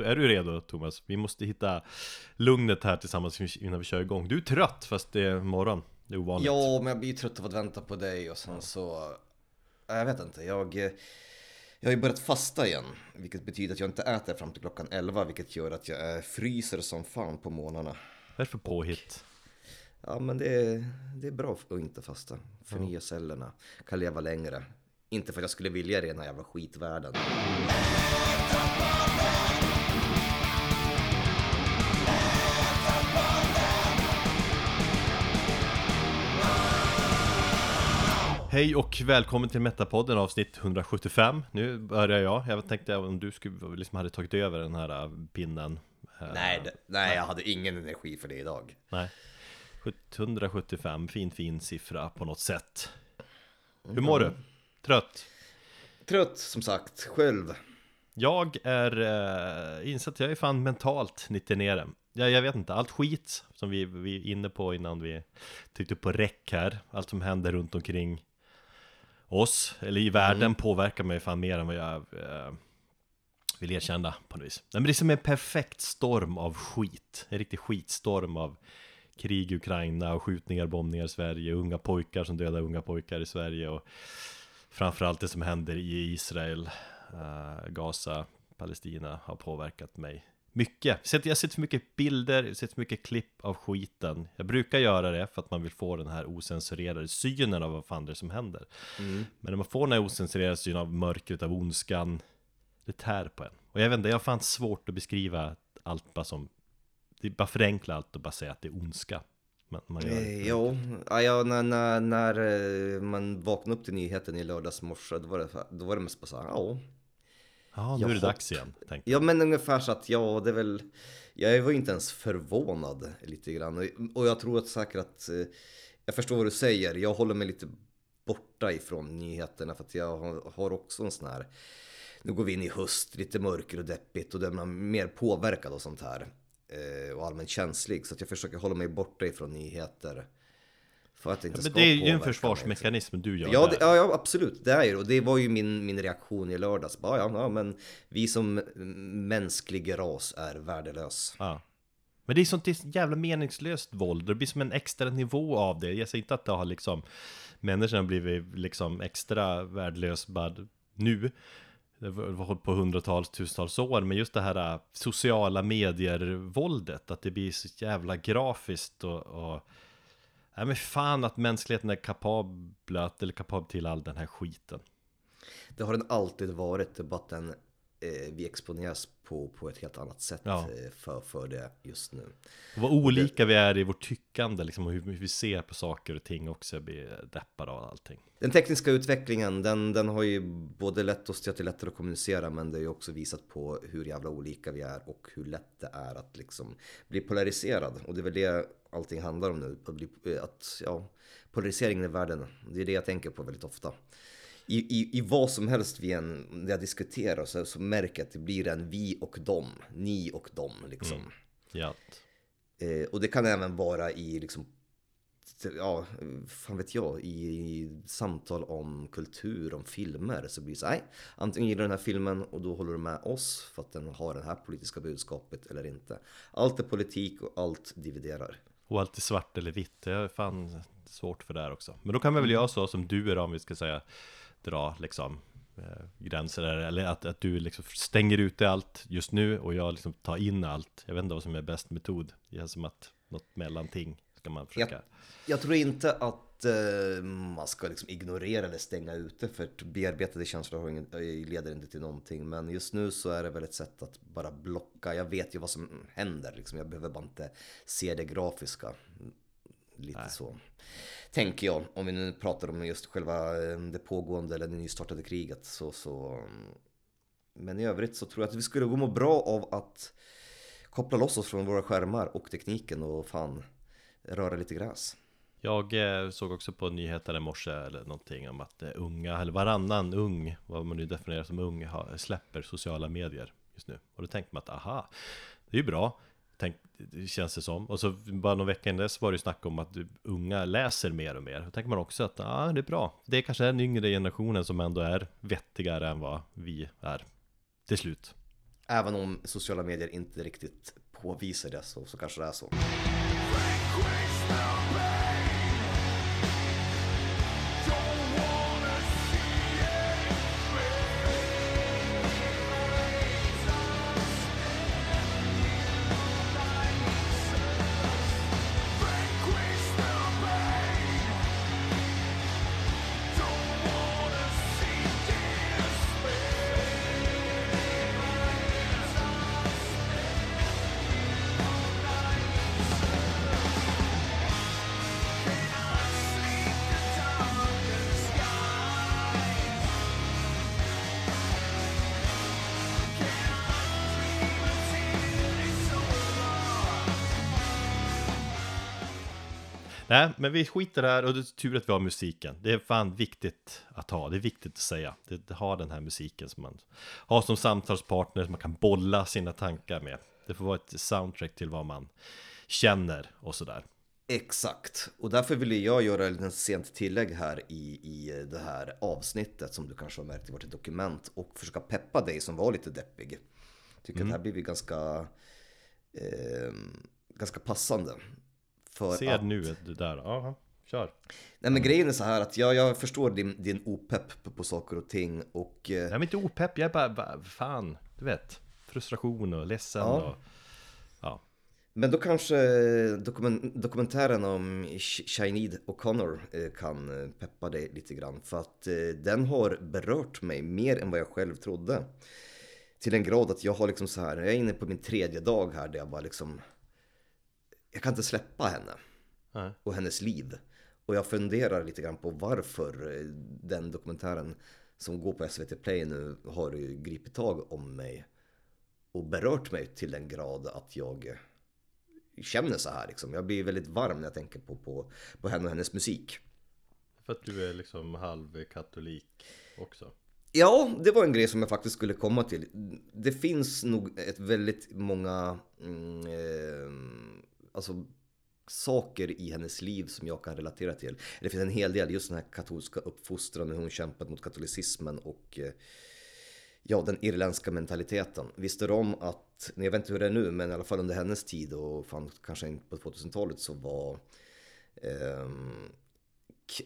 Är du redo Thomas? Vi måste hitta lugnet här tillsammans innan vi kör igång. Du är trött fast det är morgon. Det är ovanligt. Ja, men jag blir trött av att vänta på dig och sen så... Jag vet inte, jag... Jag har ju börjat fasta igen, vilket betyder att jag inte äter fram till klockan 11, vilket gör att jag eh, fryser som fan på morgnarna. Vad är för påhitt? Ja, men det är, det är bra att inte fasta. Förnya cellerna, kan leva längre. Inte för att jag skulle vilja det i den här jävla skitvärlden. Hej och välkommen till Metapodden avsnitt 175 Nu börjar jag, jag tänkte om du skulle, liksom hade tagit över den här äh, pinnen Nej, det, nej, jag hade ingen energi för det idag. Nej. 175, fin fin siffra på något sätt. Hur mår du? Trött? Trött som sagt, själv. Jag är äh, insatt, jag är fan mentalt lite nere. Ja, jag vet inte, allt skit som vi, vi är inne på innan vi tryckte på räck här. Allt som händer runt omkring oss, eller i världen, mm. påverkar mig fan mer än vad jag eh, vill erkänna på något vis. Nej, men det är som en perfekt storm av skit, en riktig skitstorm av krig i Ukraina och skjutningar, bombningar i Sverige, unga pojkar som dödar unga pojkar i Sverige och framförallt det som händer i Israel, uh, Gaza, Palestina har påverkat mig mycket. Jag har sett för mycket bilder, jag har sett för mycket klipp av skiten. Jag brukar göra det för att man vill få den här osensurerade synen av vad fan det är som händer. Mm. Men när man får den här osensurerade synen av mörkret, av ondskan, det tär på en. Och jag vet inte, jag har fan svårt att beskriva allt bara som, det är bara förenkla allt och bara säga att det är ondska. Man, man gör eh, jo, ja, när, när, när eh, man vaknade upp till nyheten i lördags morse, då var det, då var det mest bara så här, ja Ja, nu är det dags igen. Tänkte. Ja, men ungefär så att ja, det är väl. Jag var inte ens förvånad lite grann och jag tror att säkert att eh, jag förstår vad du säger. Jag håller mig lite borta ifrån nyheterna för att jag har också en sån här. Nu går vi in i höst, lite mörker och deppigt och då är man mer påverkad och sånt här eh, och allmänt känslig så att jag försöker hålla mig borta ifrån nyheter. För att inte ja, men det är ju en försvarsmekanism du gör ja, det, ja, absolut, det är ju och det var ju min, min reaktion i lördags. Bara, ja, ja, men vi som mänsklig ras är värdelös. Ja. Men det är sånt jävla meningslöst våld, det blir som en extra nivå av det. Jag säger inte att det har liksom Människorna har blivit liksom extra värdelös bara nu på hundratals, tusentals år, men just det här äh, sociala medier-våldet, att det blir så jävla grafiskt och, och Nej men fan att mänskligheten är kapabla, eller kapabel till all den här skiten. Det har den alltid varit, bara att den, vi exponeras på, på ett helt annat sätt ja. Eh, för, för det just nu. Och vad olika det, vi är i vårt tyckande, liksom, och hur, hur vi ser på saker och ting också, blir deppad av allting. Den tekniska utvecklingen, den, den har ju både lett oss till att det är lättare att kommunicera, men det har ju också visat på hur jävla olika vi är och hur lätt det är att liksom bli polariserad. Och det är väl det allting handlar om nu. Att, bli, att ja, polariseringen i världen, det är det jag tänker på väldigt ofta. I, i, i vad som helst vi än jag diskuterar så, så märker jag att det blir en vi och dem, ni och dem liksom. Mm. Ja. Eh, och det kan även vara i liksom ja, fan vet jag, i, i, samtal om kultur, om filmer så blir det så nej, antingen gillar du den här filmen och då håller du med oss för att den har det här politiska budskapet eller inte. Allt är politik och allt dividerar. Och allt är svart eller vitt, det är fan svårt för det här också. Men då kan man väl göra så som du är om vi ska säga dra liksom eh, gränser eller att, att du liksom stänger ute allt just nu och jag liksom tar in allt. Jag vet inte vad som är bäst metod. Det är som att något mellanting ska man försöka. Jag, jag tror inte att eh, man ska liksom ignorera eller stänga ute för bearbetade känslor leder inte till någonting. Men just nu så är det väl ett sätt att bara blocka. Jag vet ju vad som händer liksom. Jag behöver bara inte se det grafiska. Lite Nej. så. Tänker jag, om vi nu pratar om just själva eh, det pågående eller det nystartade kriget. Så, så, men i övrigt så tror jag att vi skulle gå må bra av att koppla loss oss från våra skärmar och tekniken och fan röra lite gräs. Jag eh, såg också på nyheterna i morse eller någonting om att eh, unga, eller varannan ung, vad man nu definierar som ung, släpper sociala medier just nu. Och då tänkte man att aha, det är ju bra. Tänk, känns det som. Och så bara någon vecka innan dess var det ju snack om att unga läser mer och mer. Då tänker man också att ja, det är bra. Det är kanske den yngre generationen som ändå är vettigare än vad vi är till slut. Även om sociala medier inte riktigt påvisar det så, så kanske det är så. Nej, men vi skiter här och det är tur att vi har musiken. Det är fan viktigt att ha, det är viktigt att säga. Det, det har den här musiken som man har som samtalspartner, som man kan bolla sina tankar med. Det får vara ett soundtrack till vad man känner och sådär. Exakt, och därför ville jag göra ett sent tillägg här i, i det här avsnittet som du kanske har märkt i vårt dokument och försöka peppa dig som var lite deppig. Tycker mm. att det här blir ganska, eh, ganska passande. För Ser att... nu det där, ja, kör. Nej men grejen är så här att jag, jag förstår din, din opepp på, saker och ting och... Jag är inte opepp, jag är bara, bara, fan, du vet, frustration och ledsen ja. och... Ja. Men då kanske dokument, dokumentären om Sinead O'Connor eh, kan eh, peppa dig lite grann. För att eh, den har berört mig mer än vad jag själv trodde. Till en grad att jag har liksom så här, jag är inne på min tredje dag här där jag bara liksom jag kan inte släppa henne Nej. och hennes liv. Och jag funderar lite grann på varför eh, den dokumentären som går på SVT Play nu har gripit tag om mig och berört mig till den grad att jag känner så här liksom. Jag blir väldigt varm när jag tänker på, på, på henne och hennes musik. För att du är liksom halvkatolik också? Ja, det var en grej som jag faktiskt skulle komma till. Det finns nog ett väldigt många mm, eh, alltså, saker i hennes liv som jag kan relatera till. Det finns en hel del, just den här katolska uppfostran, hur hon kämpat mot katolicismen och eh, ja, den irländska mentaliteten. Visste om att, jag vet inte hur det är nu, men i alla fall under hennes tid och fan, kanske in på 2000-talet så var eh,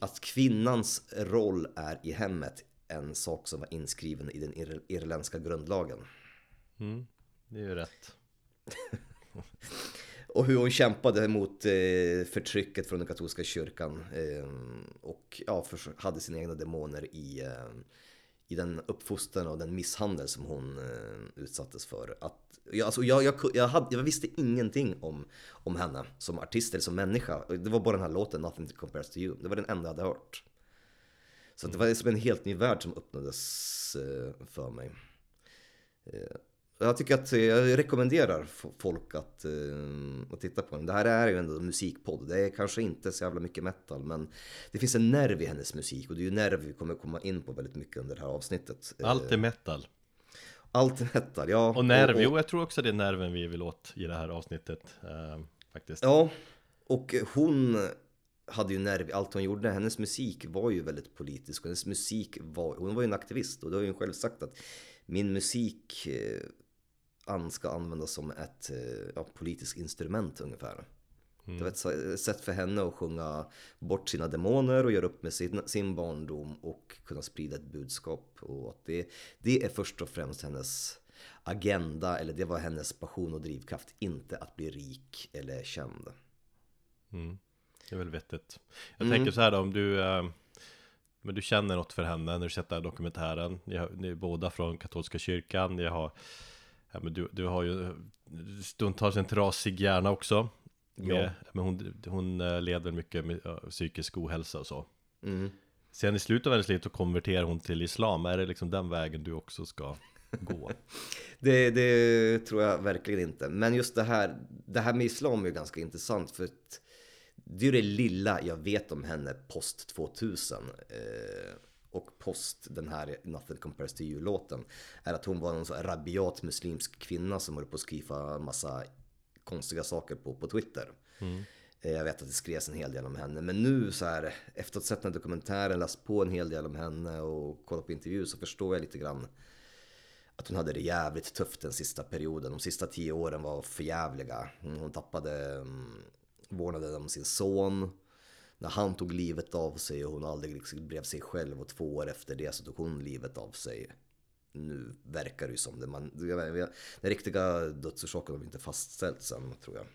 att kvinnans roll är i hemmet en sak som var inskriven i den ir irländska grundlagen. Mm, det är ju rätt. och hur hon kämpade mot eh, förtrycket från den katolska kyrkan eh, och ja, hade sina egna demoner i, eh, i den uppfostran och den misshandel som hon eh, utsattes för. Att, jag, alltså, jag, jag, jag, hade, jag visste ingenting om, om henne som artist eller som människa. Det var bara den här låten Nothing Compares to You. Det var den enda jag hade hört. Så det var som en helt ny värld som öppnades eh, för mig. Eh, jag tycker att jag rekommenderar folk att, uh, att titta på den. Det här är ju ändå en musikpodd. Det är kanske inte så jävla mycket metal men det finns en nerv i hennes musik och det är ju nerv vi kommer komma in på väldigt mycket under det här avsnittet. Allt är metal. Allt är metal, ja. Och nerv, och, och, jo jag tror också det är nerven vi vill åt i det här avsnittet. Uh, faktiskt. Ja, och hon hade ju nerv i allt hon gjorde. Hennes musik var ju väldigt politisk och hennes musik var, hon var ju en aktivist och det har ju själv sagt att min musik eh, ska användas som ett eh, ja, politiskt instrument ungefär. Mm. Det var ett sätt för henne att sjunga bort sina demoner och göra upp med sin, sin barndom och kunna sprida ett budskap. Och att det, det är först och främst hennes agenda, eller det var hennes passion och drivkraft, inte att bli rik eller känd. Mm. Det är väl vettigt. Jag mm. tänker så här då, om du, äh, men du känner något för henne när du sett den här dokumentären. Ni, har, ni är båda från katolska kyrkan, ni har Ja, men du, du har ju stundtals en trasig hjärna också. Med, ja. Men hon, hon eh, leder mycket med psykisk ohälsa och så. Mm. Sen i slutet av hennes liv så konverterar hon till islam. Är det liksom den vägen du också ska gå? det, det, tror jag verkligen inte. Men just det här, det här med islam är ganska intressant. För det är det lilla jag vet om henne post 2000. Eh, och post den här Nothing Compares to You-låten är att hon var en så rabiat muslimsk kvinna som höll på att skriva massa konstiga saker på, på Twitter. Mm. Eh, jag vet att det skrevs en hel del om henne, men nu så här efter att ha sett den här dokumentären, läst på en hel del om henne och kollat på intervjuer så förstår jag lite grann att hon hade det jävligt tufft den sista perioden. De sista tio åren var förjävliga. Hon, hon tappade um, vårdnaden om sin son. När han tog livet av sig och hon aldrig liksom blev sig själv och två år efter det så tog hon livet av sig. Nu verkar det ju som det. Man, den riktiga dödsorsaken har vi inte fastställt sen tror jag.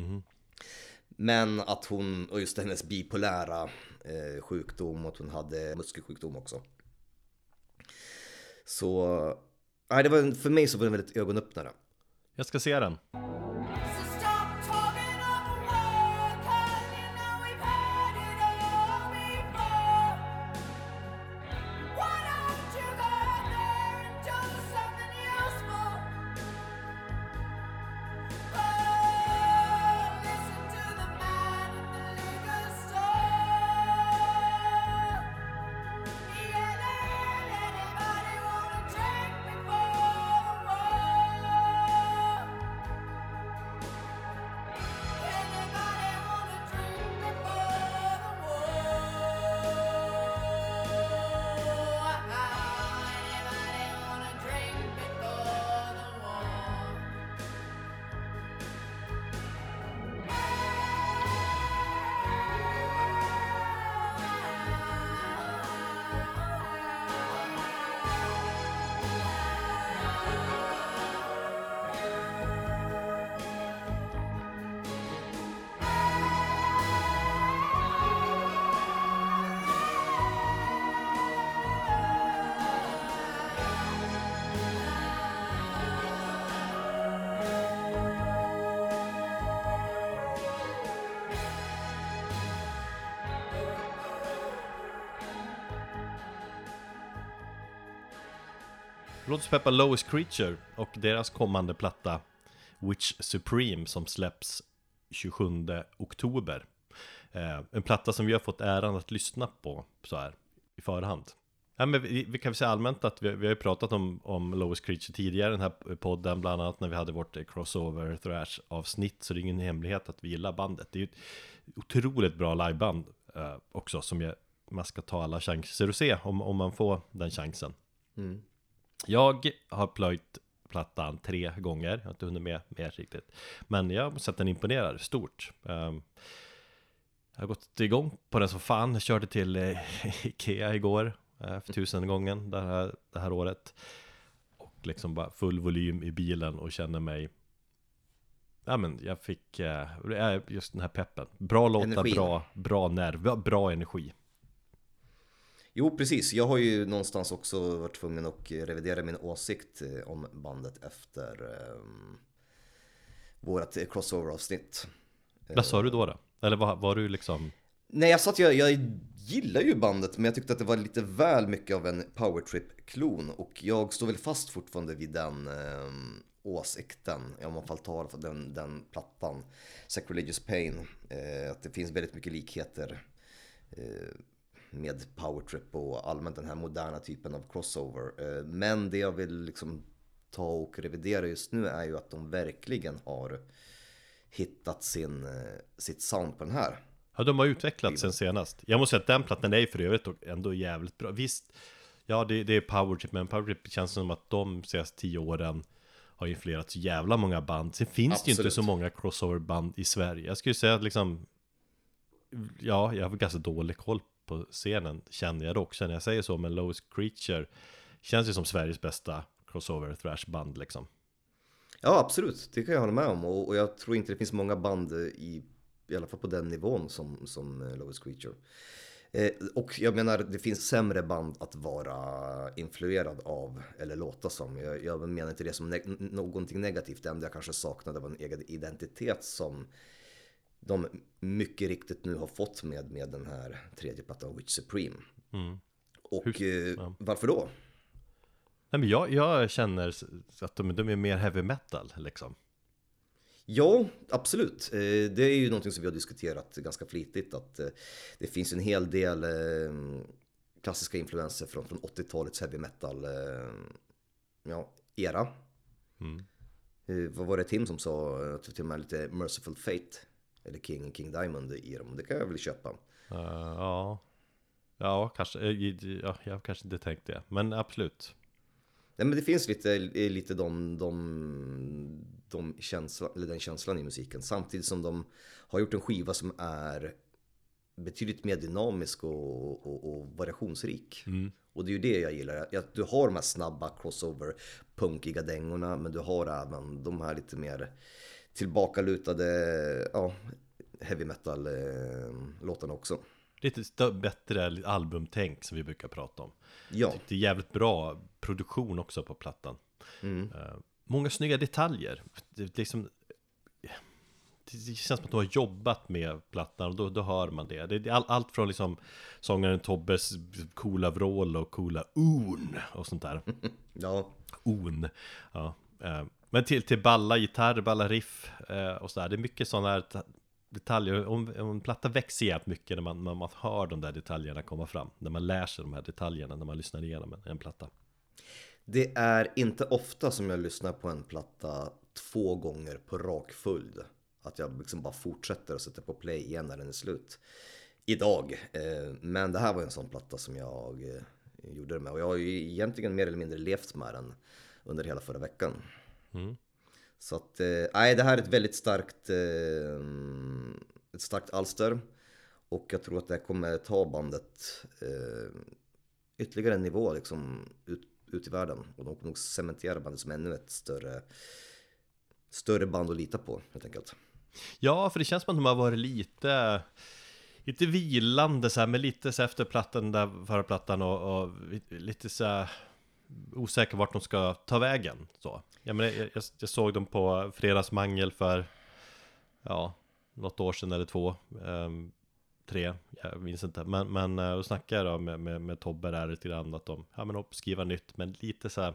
Mm. Men att hon, och just hennes bipolära eh, sjukdom och att hon hade muskelsjukdom också. Så, nej det var, för mig så var det en väldigt ögonöppnare. Jag ska se den. Peppa Lois Creature och deras kommande platta Witch Supreme som släpps 27 oktober. Eh, en platta som vi har fått äran att lyssna på så här i förhand. Ja, men vi, vi kan väl säga allmänt att vi, vi har ju pratat om, om Lois Creature tidigare i den här podden, bland annat när vi hade vårt crossover thrash avsnitt, så det är ingen hemlighet att vi gillar bandet. Det är ju ett otroligt bra liveband eh, också, som jag, man ska ta alla chanser att se om, om man får den chansen. Mm. Jag har plöjt plattan tre gånger, jag har inte hunnit med mer riktigt. Men jag har sett den imponerar stort. Ehm, jag har gått igång på den som fan, jag körde till eh, Ikea igår eh, för tusen gången det här, det här året. Och liksom bara full volym i bilen och känner mig Ja men jag fick eh, just den här peppen Bra låtar, Energin. bra, bra nerv, bra energi Jo, precis. Jag har ju någonstans också varit tvungen att revidera min åsikt eh, om bandet efter um, vårat eh, crossover-avsnitt. Vad sa du då då? Eller var, var du liksom Nej, jag sa att jag, jag gillar ju bandet, men jag tyckte att det var lite väl mycket av en powertrip-klon. Och jag står väl fast fortfarande vid den um, åsikten, om man fall tar för den, den plattan, Sacrilegious Pain. Eh, att det finns väldigt mycket likheter eh, med powertrip och allmänt den här moderna typen av crossover. Eh, Men det jag vill liksom ta och revidera just nu är ju att de verkligen har hittat sin, eh, sitt sound på den här. Ja, de har utvecklats sen senast. Jag måste säga att den plattan är för övrigt ändå jävligt bra. Visst, ja det, det är Powertrip, men Powertrip känns som att de senaste tio åren har influerat så jävla många band. Sen finns det ju inte Absolut. så många crossover-band i Sverige. Jag skulle säga att liksom, ja, jag har ganska dålig koll på scenen, känner jag dock. Känner jag säger så, men Lowest Creature känns ju som Sveriges bästa crossover thrash-band liksom. Ja, absolut. Det kan jag hålla med om. Och, och jag tror inte det finns många band i, i alla fall på den nivån som, som eh, Lowest Creature. Eh, och jag menar, det finns sämre band att vara influerad av eller låta som. Jag, jag menar inte det som ne- någonting negativt. Det enda jag kanske saknade var en egen identitet som de mycket riktigt nu har fått med, med den här tredje plattan Witch Supreme. Mm. Och eh, varför då? Nej men jag, jag känner att de, de är mer heavy metal liksom. Ja, absolut. Eh, Det är ju någonting som vi har diskuterat ganska flitigt. Att eh, det finns en hel del klassiska influenser från, från 80-talets heavy metal ja, era. Mm. Vad var det Tim som sa? Till och med lite Merciful Fate. Eller King, King Diamond i dem. Det kan jag väl köpa. Eh, ja Ja, kanske, eh, ja, jag kanske inte tänkt det Men absolut Nej, men det finns lite, lite de, de, de känsla, eller den känslan i musiken. Samtidigt som de har gjort en skiva som är betydligt mer dynamisk och, och, och variationsrik. Och det är ju det jag gillar. Jag, du har de här snabba crossover punkiga dängorna men du har även de här lite mer tillbakalutade ja, heavy metal eh, också. Lite bättre albumtänk som vi brukar prata om. Ja, Det är jävligt bra produktion också på plattan. Mm. Eh, många snygga detaljer. Det, liksom, det känns som att de har jobbat med plattan och då, då hör man det. Det är all, allt från liksom sångaren Tobbes coola vrål och coola un och sånt där. ja, On. Ja. Men till, till balla gitarr, balla riff eh, och sådär. Det är mycket sådana här detaljer. Om, om en platta växer jävligt mycket när man, när man hör de där detaljerna komma fram. När man lär sig de här detaljerna när man lyssnar igenom en, en platta. Det är inte ofta som jag lyssnar på en platta två gånger på rak följd. Att jag liksom bara fortsätter och sätter på play igen när den är slut. Idag. Eh, Men det här var en sån platta som jag eh, gjorde det med. Och jag har ju egentligen mer eller mindre levt med den under hela förra veckan. Mm. Så att, eh, nej det här är ett väldigt starkt, eh, ett starkt alster. Och jag tror att det här kommer ta bandet eh, ytterligare en nivå liksom ut, ut i världen. Och de kommer nog cementera bandet som ännu ett större, större band att lita på helt enkelt. Ja, för det känns som att de har varit lite Lite vilande så här, men lite så här efter plattan där, förra plattan och, och lite så här Osäker vart de ska ta vägen så jag, menar, jag, jag, jag såg dem på Fredagsmangel för Ja, något år sedan eller två ehm, Tre, jag minns inte Men, men eh, och snackade då med, med, med Tobbe där lite grann att de, ja men skriva nytt men lite så här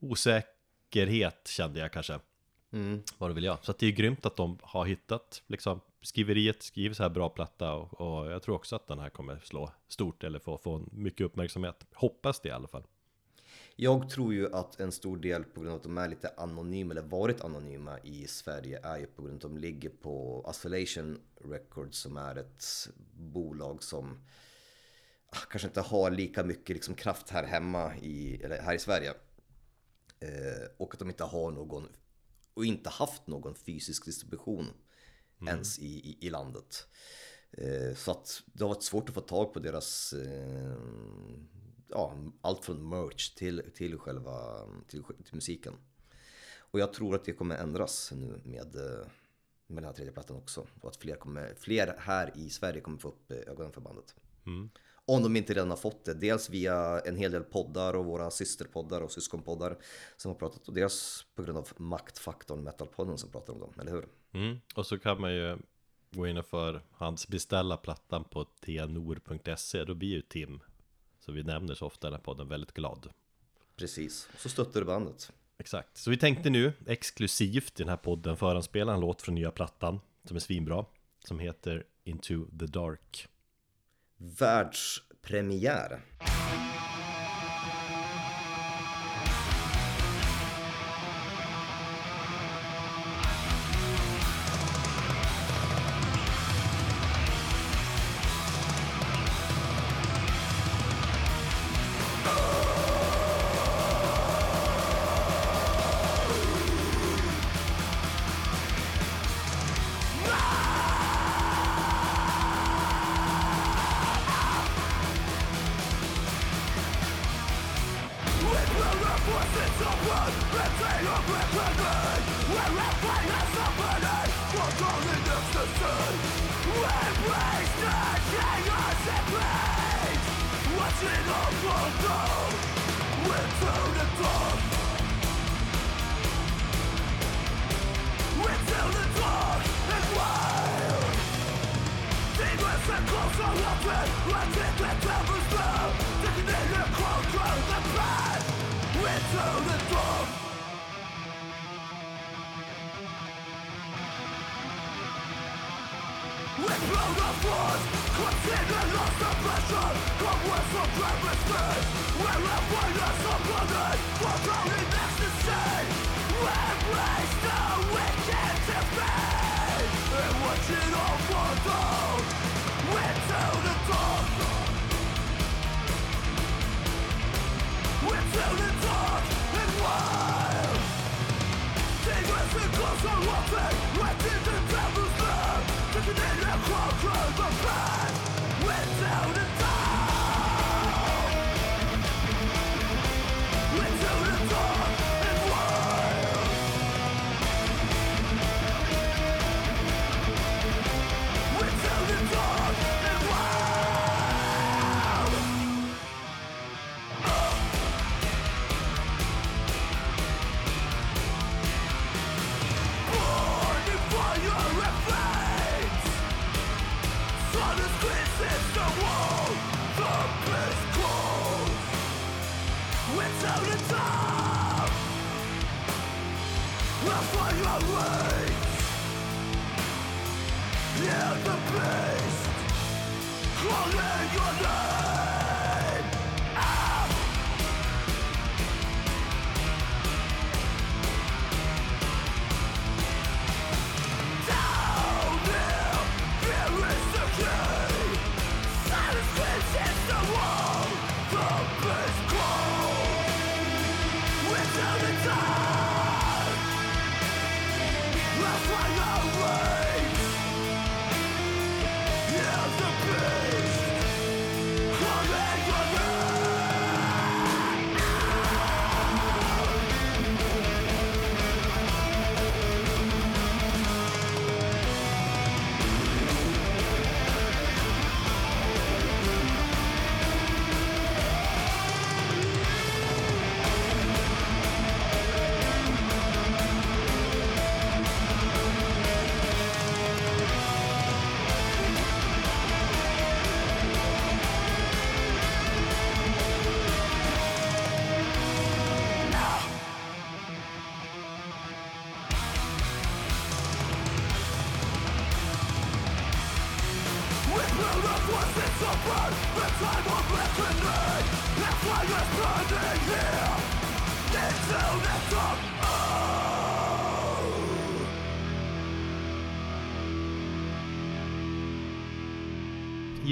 Osäkerhet kände jag kanske Mm. vad du vill göra. Så att det är grymt att de har hittat liksom skriveriet, skriver så här bra platta och, och jag tror också att den här kommer slå stort eller få, få mycket uppmärksamhet. Hoppas det i alla fall. Jag tror ju att en stor del på grund av att de är lite anonyma eller varit anonyma i Sverige är ju på grund av att de ligger på Isolation Records som är ett bolag som ah, kanske inte har lika mycket liksom kraft här hemma i, eller här i Sverige. Eh, och att de inte har någon och inte haft någon fysisk distribution ens i, i, i landet. Eh, så att det har varit svårt att få tag på deras eh, ja, allt från merch till, till själva till, till musiken. Och jag tror att det kommer ändras nu med, eh, med den här tredje plattan också. Och att fler, kommer, fler här i Sverige kommer få upp eh, ögonen för bandet. Om de inte redan har fått det. Dels via en hel del poddar och våra systerpoddar och syskonpoddar som har pratat. Och dels på grund av maktfaktorn Metalpodden som pratar om dem, eller hur? Mm. Och så kan man ju gå in och för hans beställa plattan på tnor.se. Då blir ju Tim, som vi nämner så ofta i den här podden, väldigt glad. Precis. Och så stöttar du bandet. Exakt, så vi tänkte nu exklusivt i den här podden föranspela en låt från nya plattan som är svinbra. Som heter Into the Dark. Världspremiär.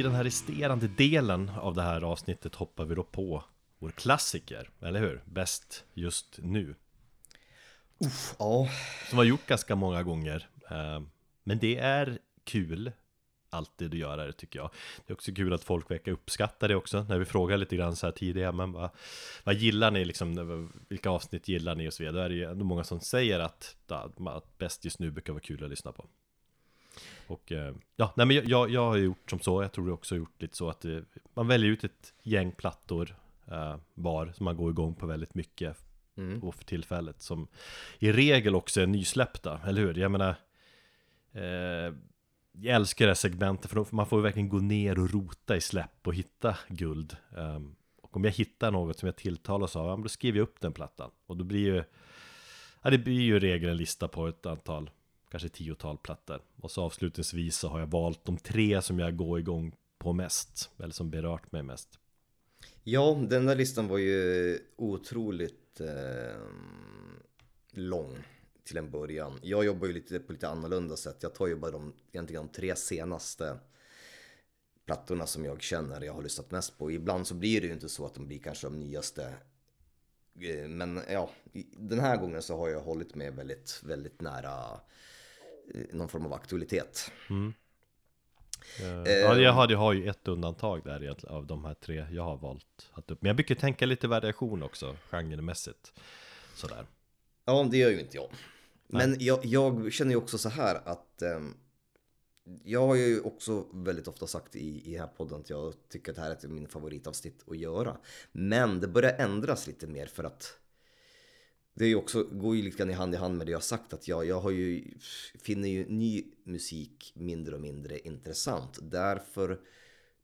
Den här resterande delen av det här avsnittet hoppar vi då på vår klassiker, eller hur? Bäst just nu. Ja, Som har gjort ganska många gånger. Eh, Men det är kul alltid att göra det tycker jag. Det är också kul att folk verkar uppskatta det också. När vi frågar lite grann så här tidigare, men vad, vad gillar ni liksom? Vilka avsnitt gillar ni och så vidare? Då är det ju ändå många som säger att, att bäst just nu brukar vara kul att lyssna på. Och eh, ja, nej men jag, jag har gjort som så, jag tror du också har gjort lite så att eh, man väljer ut ett gäng plattor eh, var som man går igång på väldigt mycket och för tillfället som i regel också är nysläppta, eller hur? Jag menar eh, jag älskar det här segmentet för man får ju verkligen gå ner och rota i släpp och hitta guld. Ehm, Och om jag hittar något som jag tilltalas av, då skriver jag upp den plattan. Och då blir ju Ja det blir ju i regel en lista på ett antal Kanske tiotal plattor Och så avslutningsvis så har jag valt de tre som jag går igång på mest Eller som berört mig mest Ja, den där listan var ju otroligt eh, lång till en början. Jag jobbar ju lite på lite annorlunda sätt. Jag tar ju bara de, egentligen de tre senaste plattorna som jag känner jag har lyssnat mest på. Ibland så blir det ju inte så att de blir kanske de nyaste. Eh, men ja, den här gången så har jag hållit mig väldigt, väldigt nära eh, någon form av aktualitet. Eh, Ja, jag har, jag har ju ett undantag där av de här tre jag har valt att upp. Men jag brukar tänka lite variation också, genremässigt. Sådär. Ja, det gör ju inte jag. Men jag, jag känner ju också så här att ehm, jag har ju också väldigt ofta sagt i, i den här podden att jag tycker att det här är mina favoritavsnitt att göra. Men det börjar ändras lite mer för att det är också, går ju lite grann i hand i hand med det jag har sagt att jag, jag har ju, finner ju ny musik mindre och mindre intressant. Därför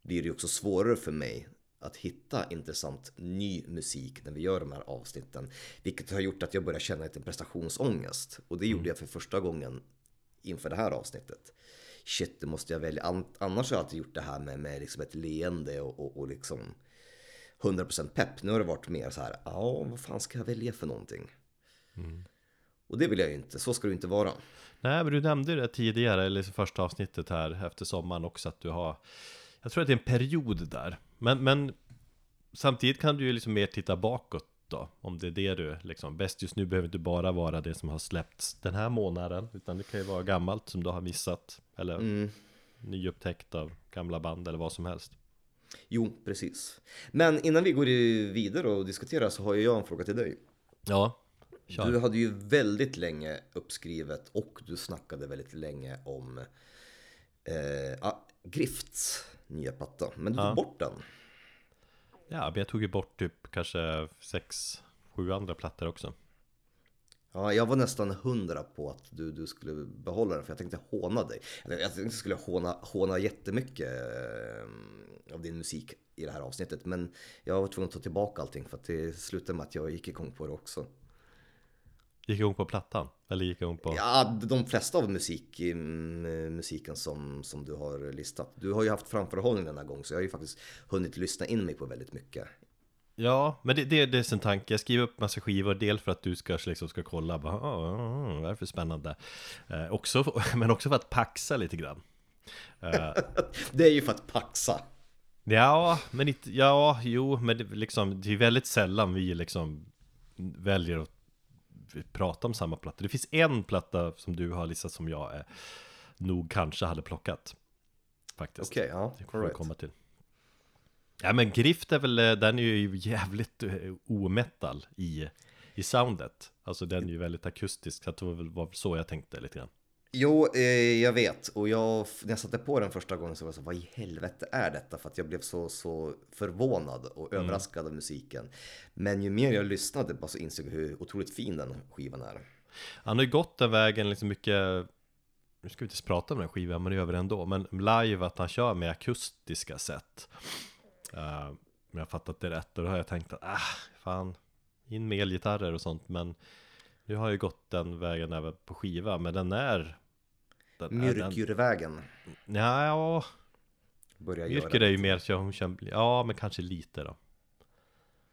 blir det också svårare för mig att hitta intressant ny musik när vi gör de här avsnitten. Vilket har gjort att jag börjar känna lite prestationsångest. Och det gjorde jag för första gången inför det här avsnittet. Shit, det måste jag välja. An- Annars har jag alltid gjort det här med, med liksom ett leende och, och, och liksom 100% pepp. Nu har det varit mer så här, ja, vad fan ska jag välja för någonting? Och det vill jag ju inte, så ska det inte vara. Nej, men du nämnde det tidigare, eller i första avsnittet här efter sommaren också, att du har Jag tror att det är en period där Men, men Samtidigt kan du ju liksom mer titta bakåt då? Om det är det du liksom, bäst just nu behöver inte bara vara det som har släppts den här månaden Utan det kan ju vara gammalt som du har missat Eller Mm. nyupptäckt av gamla band eller vad som helst Jo, precis. Men innan vi går vidare och diskuterar så har ju jag en fråga till dig. Ja, kör Du hade ju väldigt länge uppskrivet och du snackade väldigt länge om eh, ah, Grifts nya platta. Men du tog Ja. bort den. Ja, men jag tog ju bort typ kanske sex, sju andra plattor också Ja, jag var nästan hundra på att du, du skulle behålla den för jag tänkte håna dig. Jag tänkte jag skulle håna, håna jättemycket eh, av din musik i det här avsnittet. Men jag var tvungen att ta tillbaka allting för att det slutade med att jag gick igång på det också. Gick igång på plattan? Eller gick igång på... Ja, de flesta av musik, mm, musiken som, som du har listat. Du har ju haft framförhållning denna gång så jag har ju faktiskt hunnit lyssna in mig på väldigt mycket. Ja, men det, det, det är en tanke. Jag skriver upp massa skivor, del för att du ska, liksom, ska kolla, bara, ah, ah, vad är det för spännande? Eh, också, men också för att paxa lite grann. Eh, Det är ju för att paxa. ja, men inte, ja, jo, men det, liksom, det är väldigt sällan vi liksom väljer att prata om samma platta. Det finns en platta som du har listat som jag eh, nog kanske hade plockat. Faktiskt. Okej, ja. Det får vi komma till. Ja men Grift är väl, eh, den är ju jävligt eh, ometal i, i soundet. Alltså den är ju väldigt akustisk, så det var väl så jag tänkte lite grann. Jo, eh, jag vet. Och jag, när jag satte på den första gången så var jag så, vad i helvete är detta? För att jag blev så, så förvånad och överraskad av musiken. Men ju mer jag lyssnade bara så insåg jag hur otroligt fin den skivan är. Han har ju gått den vägen liksom mycket, nu ska vi inte prata om den skivan, men det gör vi ändå. Men live att han kör med akustiska sätt. Uh, om jag fattat det rätt, och då har jag tänkt att, ah, fan, in med elgitarrer och sånt. Men nu har jag ju gått den vägen även på skiva, men den är... Myrkyrvägen ja, börjar Yrker göra. är ju mer så hon känner, ja men kanske lite då.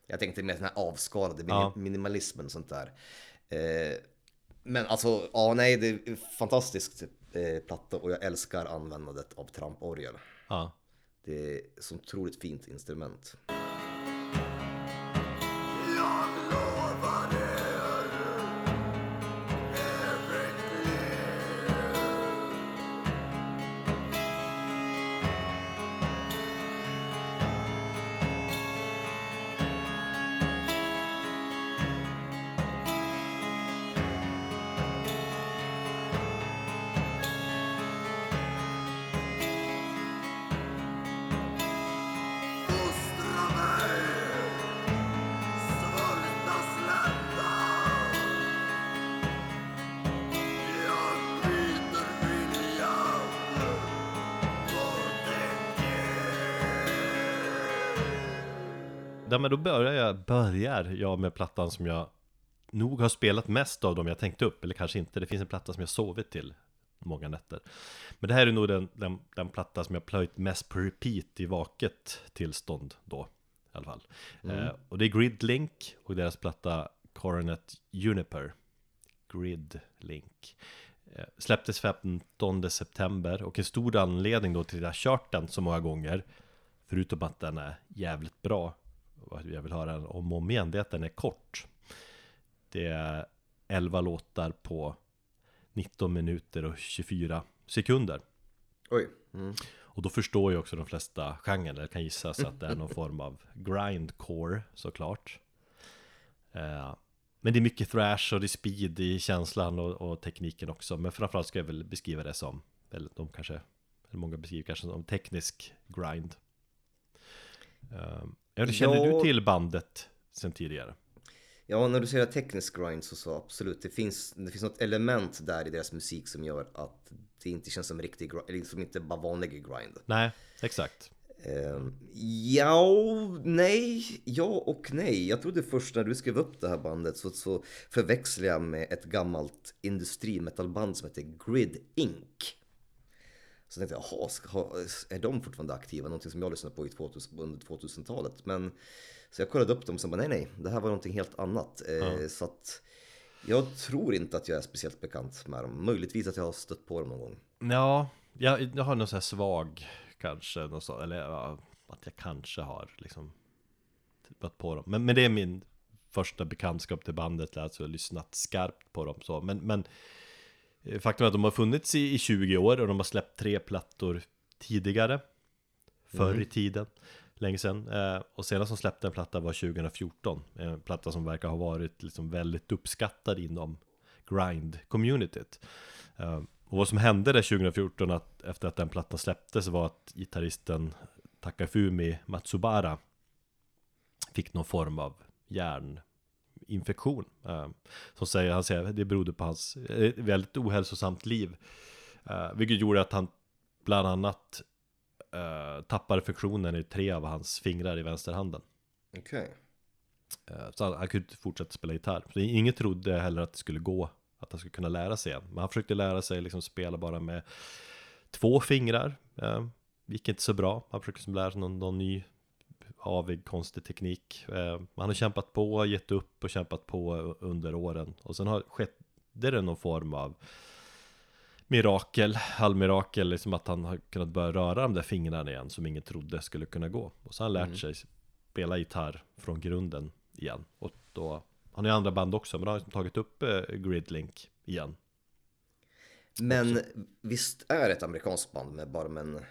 Jag tänkte mer den här avskalade Ja. minimalismen och sånt där. Eh, men alltså, ja nej, det är fantastiskt eh, platta och jag älskar användandet av tramporgel. Ja. Det är så otroligt fint instrument. Men då börjar jag, börjar jag med plattan som jag nog har spelat mest av dem jag tänkte upp, eller kanske inte. Det finns en platta som jag sovit till många nätter. Men det här är nog den, den, den platta som jag plöjt mest på repeat i vaket tillstånd då. I alla fall. Eh, och det är Gridlink och deras platta Coronet Juniper. Gridlink. Eh, släpptes 15 september och en stor anledning då till att jag kört den så många gånger Förutom att den är jävligt bra jag vill höra den om och om igen, det är att den är kort. Det är 11 låtar på 19 minuter och 24 sekunder. Oj. Mm. Och då förstår ju också de flesta genren, det kan gissas att det är någon form av grindcore såklart. Eh, Men det är mycket thrash och det är speed i känslan och, och tekniken också. Men framförallt ska jag väl beskriva det som, eller de kanske, eller många beskriver kanske som teknisk grind. Eh, ja, Känner Ja. du till bandet sen tidigare? Ja, när du säger teknisk grind så, så absolut. Det finns, det finns något element där i deras musik som gör att det inte känns som riktig grind, eller som inte bara vanlig grind. Nej, exakt Eh, ja, nej, ja och nej. Jag trodde först när du skrev upp det här bandet så, så förväxlade jag med ett gammalt industrimetalband som heter Grid Inc. Så tänkte jag, jaha, är de fortfarande aktiva? Någonting som jag lyssnade på i 2000, under 2000-talet. Men så jag kollade upp dem och så bara, nej, nej, det här var någonting helt annat. Eh, Så att jag tror inte att jag är speciellt bekant med dem. Möjligtvis att jag har stött på dem någon gång. Ja, jag, jag har någon sån här svag kanske, någon så, eller ja, att jag kanske har liksom tippat på dem. Men, men det är min första bekantskap till bandet, alltså lyssnat skarpt på dem så. Men, men faktum är att de har funnits i, i 20 år och de har släppt tre plattor tidigare. Förr i tiden, länge sedan. Eh, och senast som släppte en platta var 2014. En platta som verkar ha varit liksom väldigt uppskattad inom grind-communityt. Eh, och vad som hände där 2014 att, efter att den plattan släpptes var att gitarristen Takafumi Matsubara fick någon form av hjärninfektion. Eh, som säger, han säger det berodde på hans eh, väldigt ohälsosamt liv. Eh, vilket gjorde att han bland annat tappade funktionen i tre av hans fingrar i vänsterhanden. Okej. Eh, Så han, han kunde inte fortsätta spela gitarr. Så ingen trodde heller att det skulle gå, att han skulle kunna lära sig igen. Men han försökte lära sig liksom spela bara med två fingrar. Gick inte så bra. Han försökte liksom lära sig någon, någon ny avig konstig teknik. Eh, han har kämpat på, gett upp och kämpat på under åren. Och sen har skett det någon form av mirakel, halvmirakel, liksom att han har kunnat börja röra de där fingrarna igen som ingen trodde skulle kunna gå. Och så har han lärt sig spela gitarr från grunden igen. Och då, han är i andra band också, men då har han liksom tagit upp eh, Gridlink igen. Men visst är det ett amerikanskt band med bara med en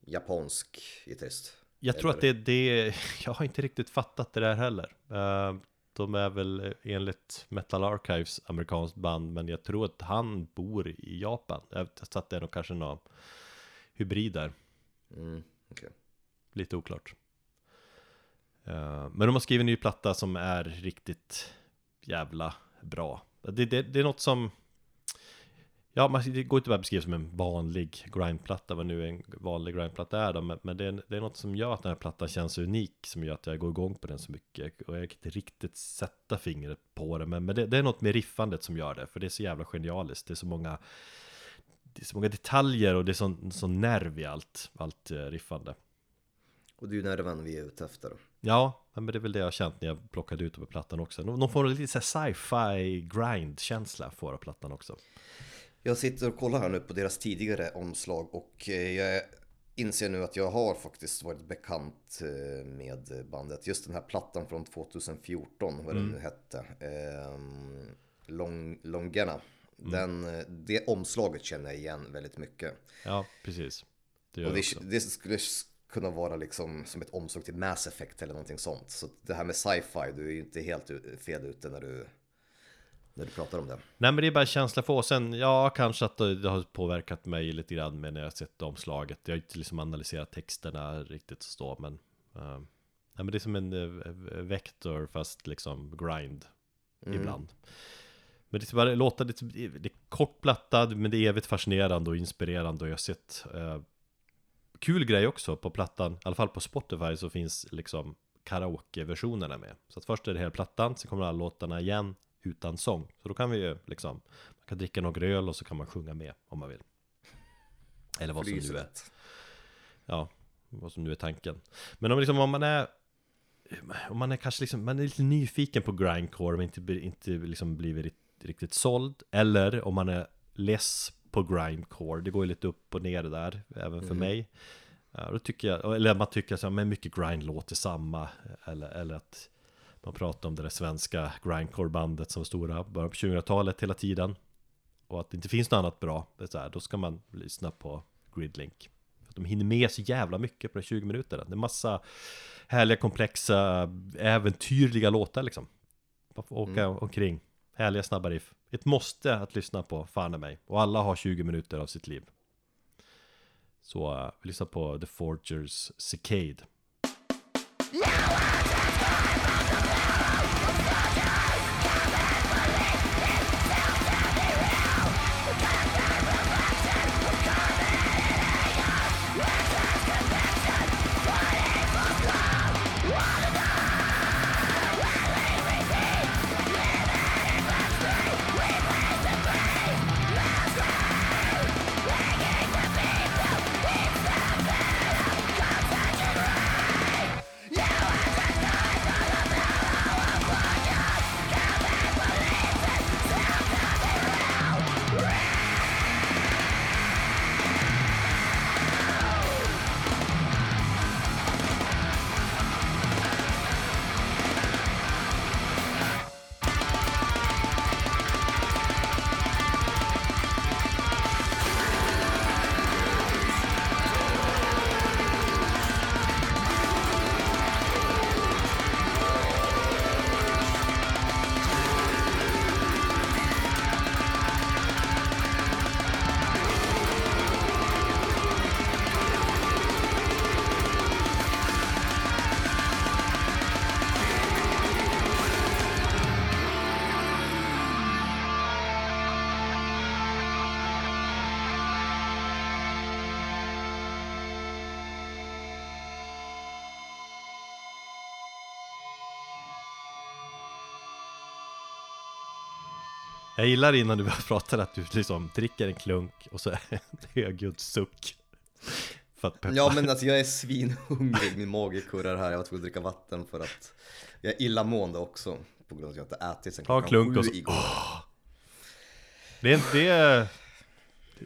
japansk gitarrist? Jag tror att det är det, jag har inte riktigt fattat det där heller. Eh, De är väl enligt Metal Archives amerikanskt band, men jag tror att han bor i Japan. Jag så att det är nog kanske någon hybrid där. Mm, okej. Lite oklart. Eh, Men de har skrivit en ny platta som är riktigt jävla bra. Det, det, det är något som... Ja, man, det går inte bara att beskriva som en vanlig grindplatta, vad nu en vanlig grindplatta är då, men, men det, är, det är något som gör att den här plattan känns unik, som gör att jag går igång på den så mycket. Och jag kan inte riktigt sätta fingret på det, men, men det, det är något med riffandet som gör det, för det är så jävla genialiskt. Det är så många, det är så många detaljer och det är sån, sån nerv i allt, allt eh, riffande. Och det är ju nerven vi är ute efter. Ja, men det är väl det jag har känt när jag plockade ut det på plattan också. De får lite så här sci-fi grind-känsla får av plattan också. Jag sitter och kollar här nu på deras tidigare omslag och eh, jag inser nu att jag har faktiskt varit bekant eh, med bandet. Just den här plattan från 2014, vad den nu hette. ehm, Long, Longena. Den, det omslaget känner jag igen väldigt mycket. Ja, precis. Det Och det, det skulle kunna vara liksom som ett omslag till Mass Effect eller någonting sånt. Så det här med sci-fi, du är ju inte helt fel ute när du, när du pratar om det. Nej men det är bara känsla för och sen, ja kanske att det, har påverkat mig lite grann med när jag sett omslaget. Jag har inte liksom analyserat texterna riktigt så stå, men... Uh, nej men det är som en eh, vektor fast liksom grind ibland. Men det är bara låta lite, det är kortplattad men det är evigt fascinerande och inspirerande och jag har sett eh, Kul grej också på plattan, i alla fall på Spotify så finns liksom karaoke-versionerna med. Så att först är det hela plattan, sen kommer alla låtarna igen utan sång. Så då kan vi ju liksom, man kan dricka några öl och så kan man sjunga med om man vill. Eller vad som nu är, ja, vad som nu är tanken. Men om, liksom, om man är om man är kanske liksom, man är lite nyfiken på grindcore men inte, inte liksom blivit ri- riktigt såld Eller om man är less på grindcore, det går ju lite upp och ner där, även för mig ja, Då tycker jag, eller man tycker att mycket grind låter samma Eller, eller att man pratar om det där svenska grindcore-bandet som var stora början på 2000-talet hela tiden Och att det inte finns något annat bra, det är så här, då ska man lyssna på Gridlink de hinner med så jävla mycket på de 20 minuterna. Det är massa härliga, komplexa, äventyrliga låtar liksom. Man får åka omkring. Härliga, snabba riff. Ett måste att lyssna på, fan mig. Och alla har 20 minuter av sitt liv. Så uh, vi lyssnar på The Forgers Cicade. Jag gillar innan du börjar prata att du liksom dricker en klunk och så en högljudd suck. För att peppa. Ja men alltså jag är svinhungrig, min mage kurrar här, jag var tvungen att dricka vatten för att jag är illamående också. På grund av att jag inte ätit sen Ta en klockan klunk sju och så- igår. Det är, det är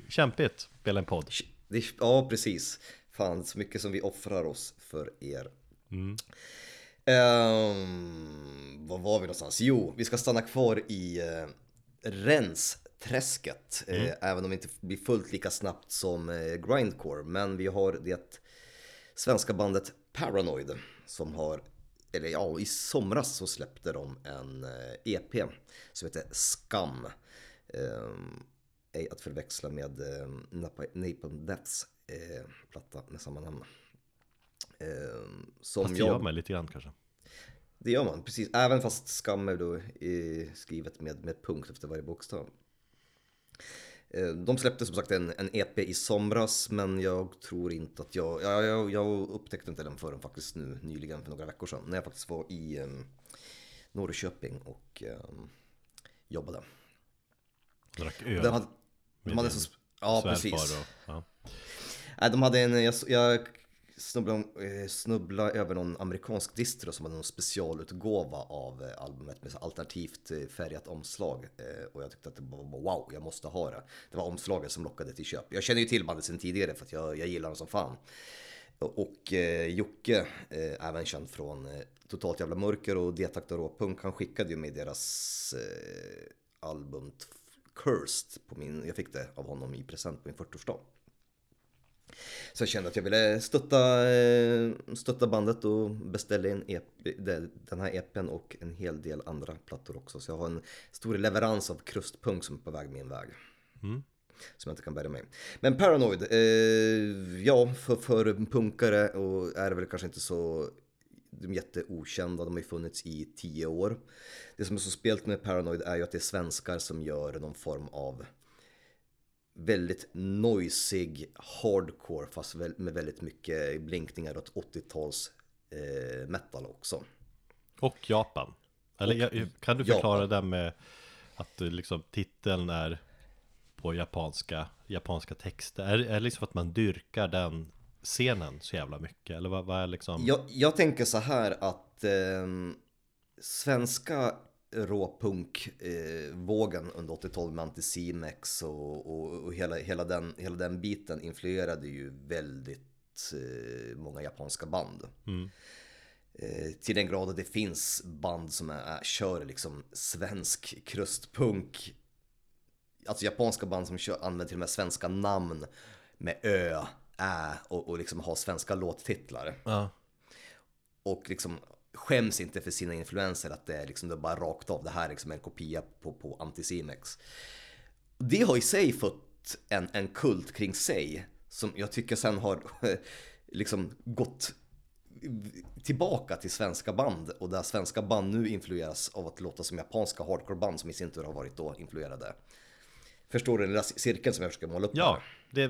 kämpigt, spela en podd. Det är, ja precis, fan så mycket som vi offrar oss för er. Mm. Ehm, var var vi någonstans? Jo, vi ska stanna kvar i uh, Rensträsket. eh, även om det inte blir fullt lika snabbt som eh, Grindcore. Men vi har det svenska bandet Paranoid som har, eller ja, i somras så släppte de en eh, EP som heter Skam. Um, ej att förväxla med eh, Napa- Napalm Deaths eh, platta med samma namn. Ehm, som Fast jag mig lite grann kanske. Det gör man, precis. Även fast skam är då skrivet med, med punkt efter varje bokstav. Eh, De släppte som sagt en, en EP i somras, men jag tror inte att jag, ja, jag... Jag upptäckte inte den förrän faktiskt nu nyligen för några veckor sedan. När jag faktiskt var i eh, Norrköping och eh, jobbade. Drack öl. De hade, de hade så, ja, precis. Och, ja. Nej, de hade en, jag, jag snubblade, eh, snubbla över någon amerikansk distro som hade någon specialutgåva av eh, albumet med alternativt eh, färgat omslag. Och jag tyckte att det var wow, jag måste ha det. Det var omslaget som lockade till köp. Jag känner ju till bandet sedan tidigare för att jag, jag gillar dem som fan. Och eh, Jocke, eh, även känd från eh, Totalt Jävla Mörker och Detakt och Råpunk, han skickade ju mig deras eh, album Cursed på min, jag fick det av honom i present på min 40-årsdag. Så jag kände att jag ville stötta, eh, stötta bandet och beställde en EP, de- den här EPn och en hel del andra plattor också. Så jag har en stor leverans av krustpunk som är på väg min väg. Som jag inte kan bärga mig. Men Paranoid, eh, ja för, för punkare och är väl kanske inte så de är jätteokända, de har ju funnits i tio år. Det som är så spelt med Paranoid är ju att det är svenskar som gör någon form av väldigt noisig hardcore fast med väldigt mycket blinkningar åt 80-tals eh, metal också. och Japan. Eller jag- kan du förklara Japan. det med att eh, liksom, titeln är på japanska, japanska texter? Är, är det liksom att man dyrkar den scenen så jävla mycket? Eller vad, vad är liksom? Jag, jag tänker så här att eh, svenska råpunkvågen eh, under 80-talet med Anticimex och, och, och hela, hela, den, hela den biten influerade ju väldigt eh, många japanska band. Eh, till den grad att det finns band som är, kör liksom svensk krustpunk. Alltså japanska band som kör, använder till och med svenska namn med ö, ä och, och liksom har svenska låttitlar Ja. och liksom skäms inte för sina influenser att det är liksom det är bara rakt av det här är liksom en kopia på, på Anticimex. Det har i sig fått en, en kult kring sig som jag tycker sen har liksom gått tillbaka till svenska band och där svenska band nu influeras av att låta som japanska hardcoreband som i sin tur har varit då influerade. Förstår du den lilla cirkeln som jag försöker måla upp? Ja, det,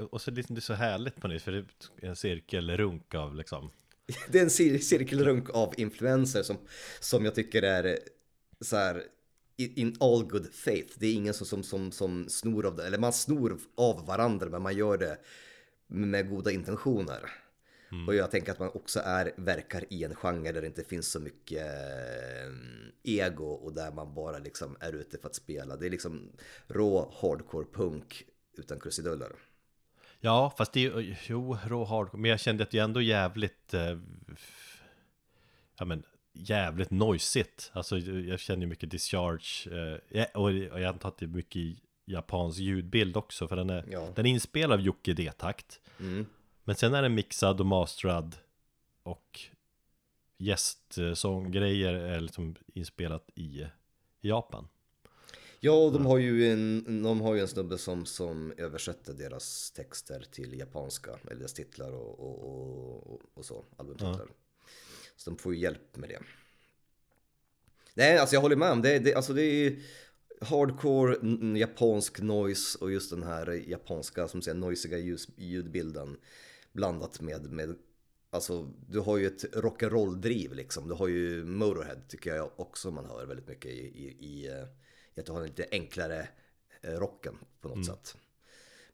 och så liksom, det är så härligt på något för det är en cirkelrunk av liksom Det är en cir- cirkelrunk av influenser som, som jag tycker är så här in all good faith. Det är ingen som, som, som, som snor av det, eller man snor av varandra men man gör det med goda intentioner. Och jag tänker att man också är, verkar i en genre där det inte finns så mycket eh, ego och där man bara liksom är ute för att spela. Det är liksom rå hardcore punk utan krusiduller. Ja, fast det är ju, jo, rå hardcore, men jag kände att det är ändå jävligt eh, Ja men, jävligt noisigt Alltså jag känner ju mycket discharge eh, och, jag antar att det är mycket japansk ljudbild också För den är, Ja. den är inspelad av Jocke D-takt Mm. Men sen är den mixad och masterad Och gästsånggrejer är liksom inspelat i Japan Ja, och de har ju en, de har ju en snubbe som, som översätter deras texter till japanska, eller deras titlar och, och, och, och så, albumtitlar. Så de får ju hjälp med det. Nej, alltså jag håller med om det. det alltså det är hardcore, japansk noise och just den här japanska, som säger, noisiga ljus, ljudbilden blandat med, med Alltså du har ju ett rock'n'roll driv liksom. Du har ju Motorhead tycker jag också man hör väldigt mycket i, i, i, eh, att du har den lite enklare eh, rocken på något sätt.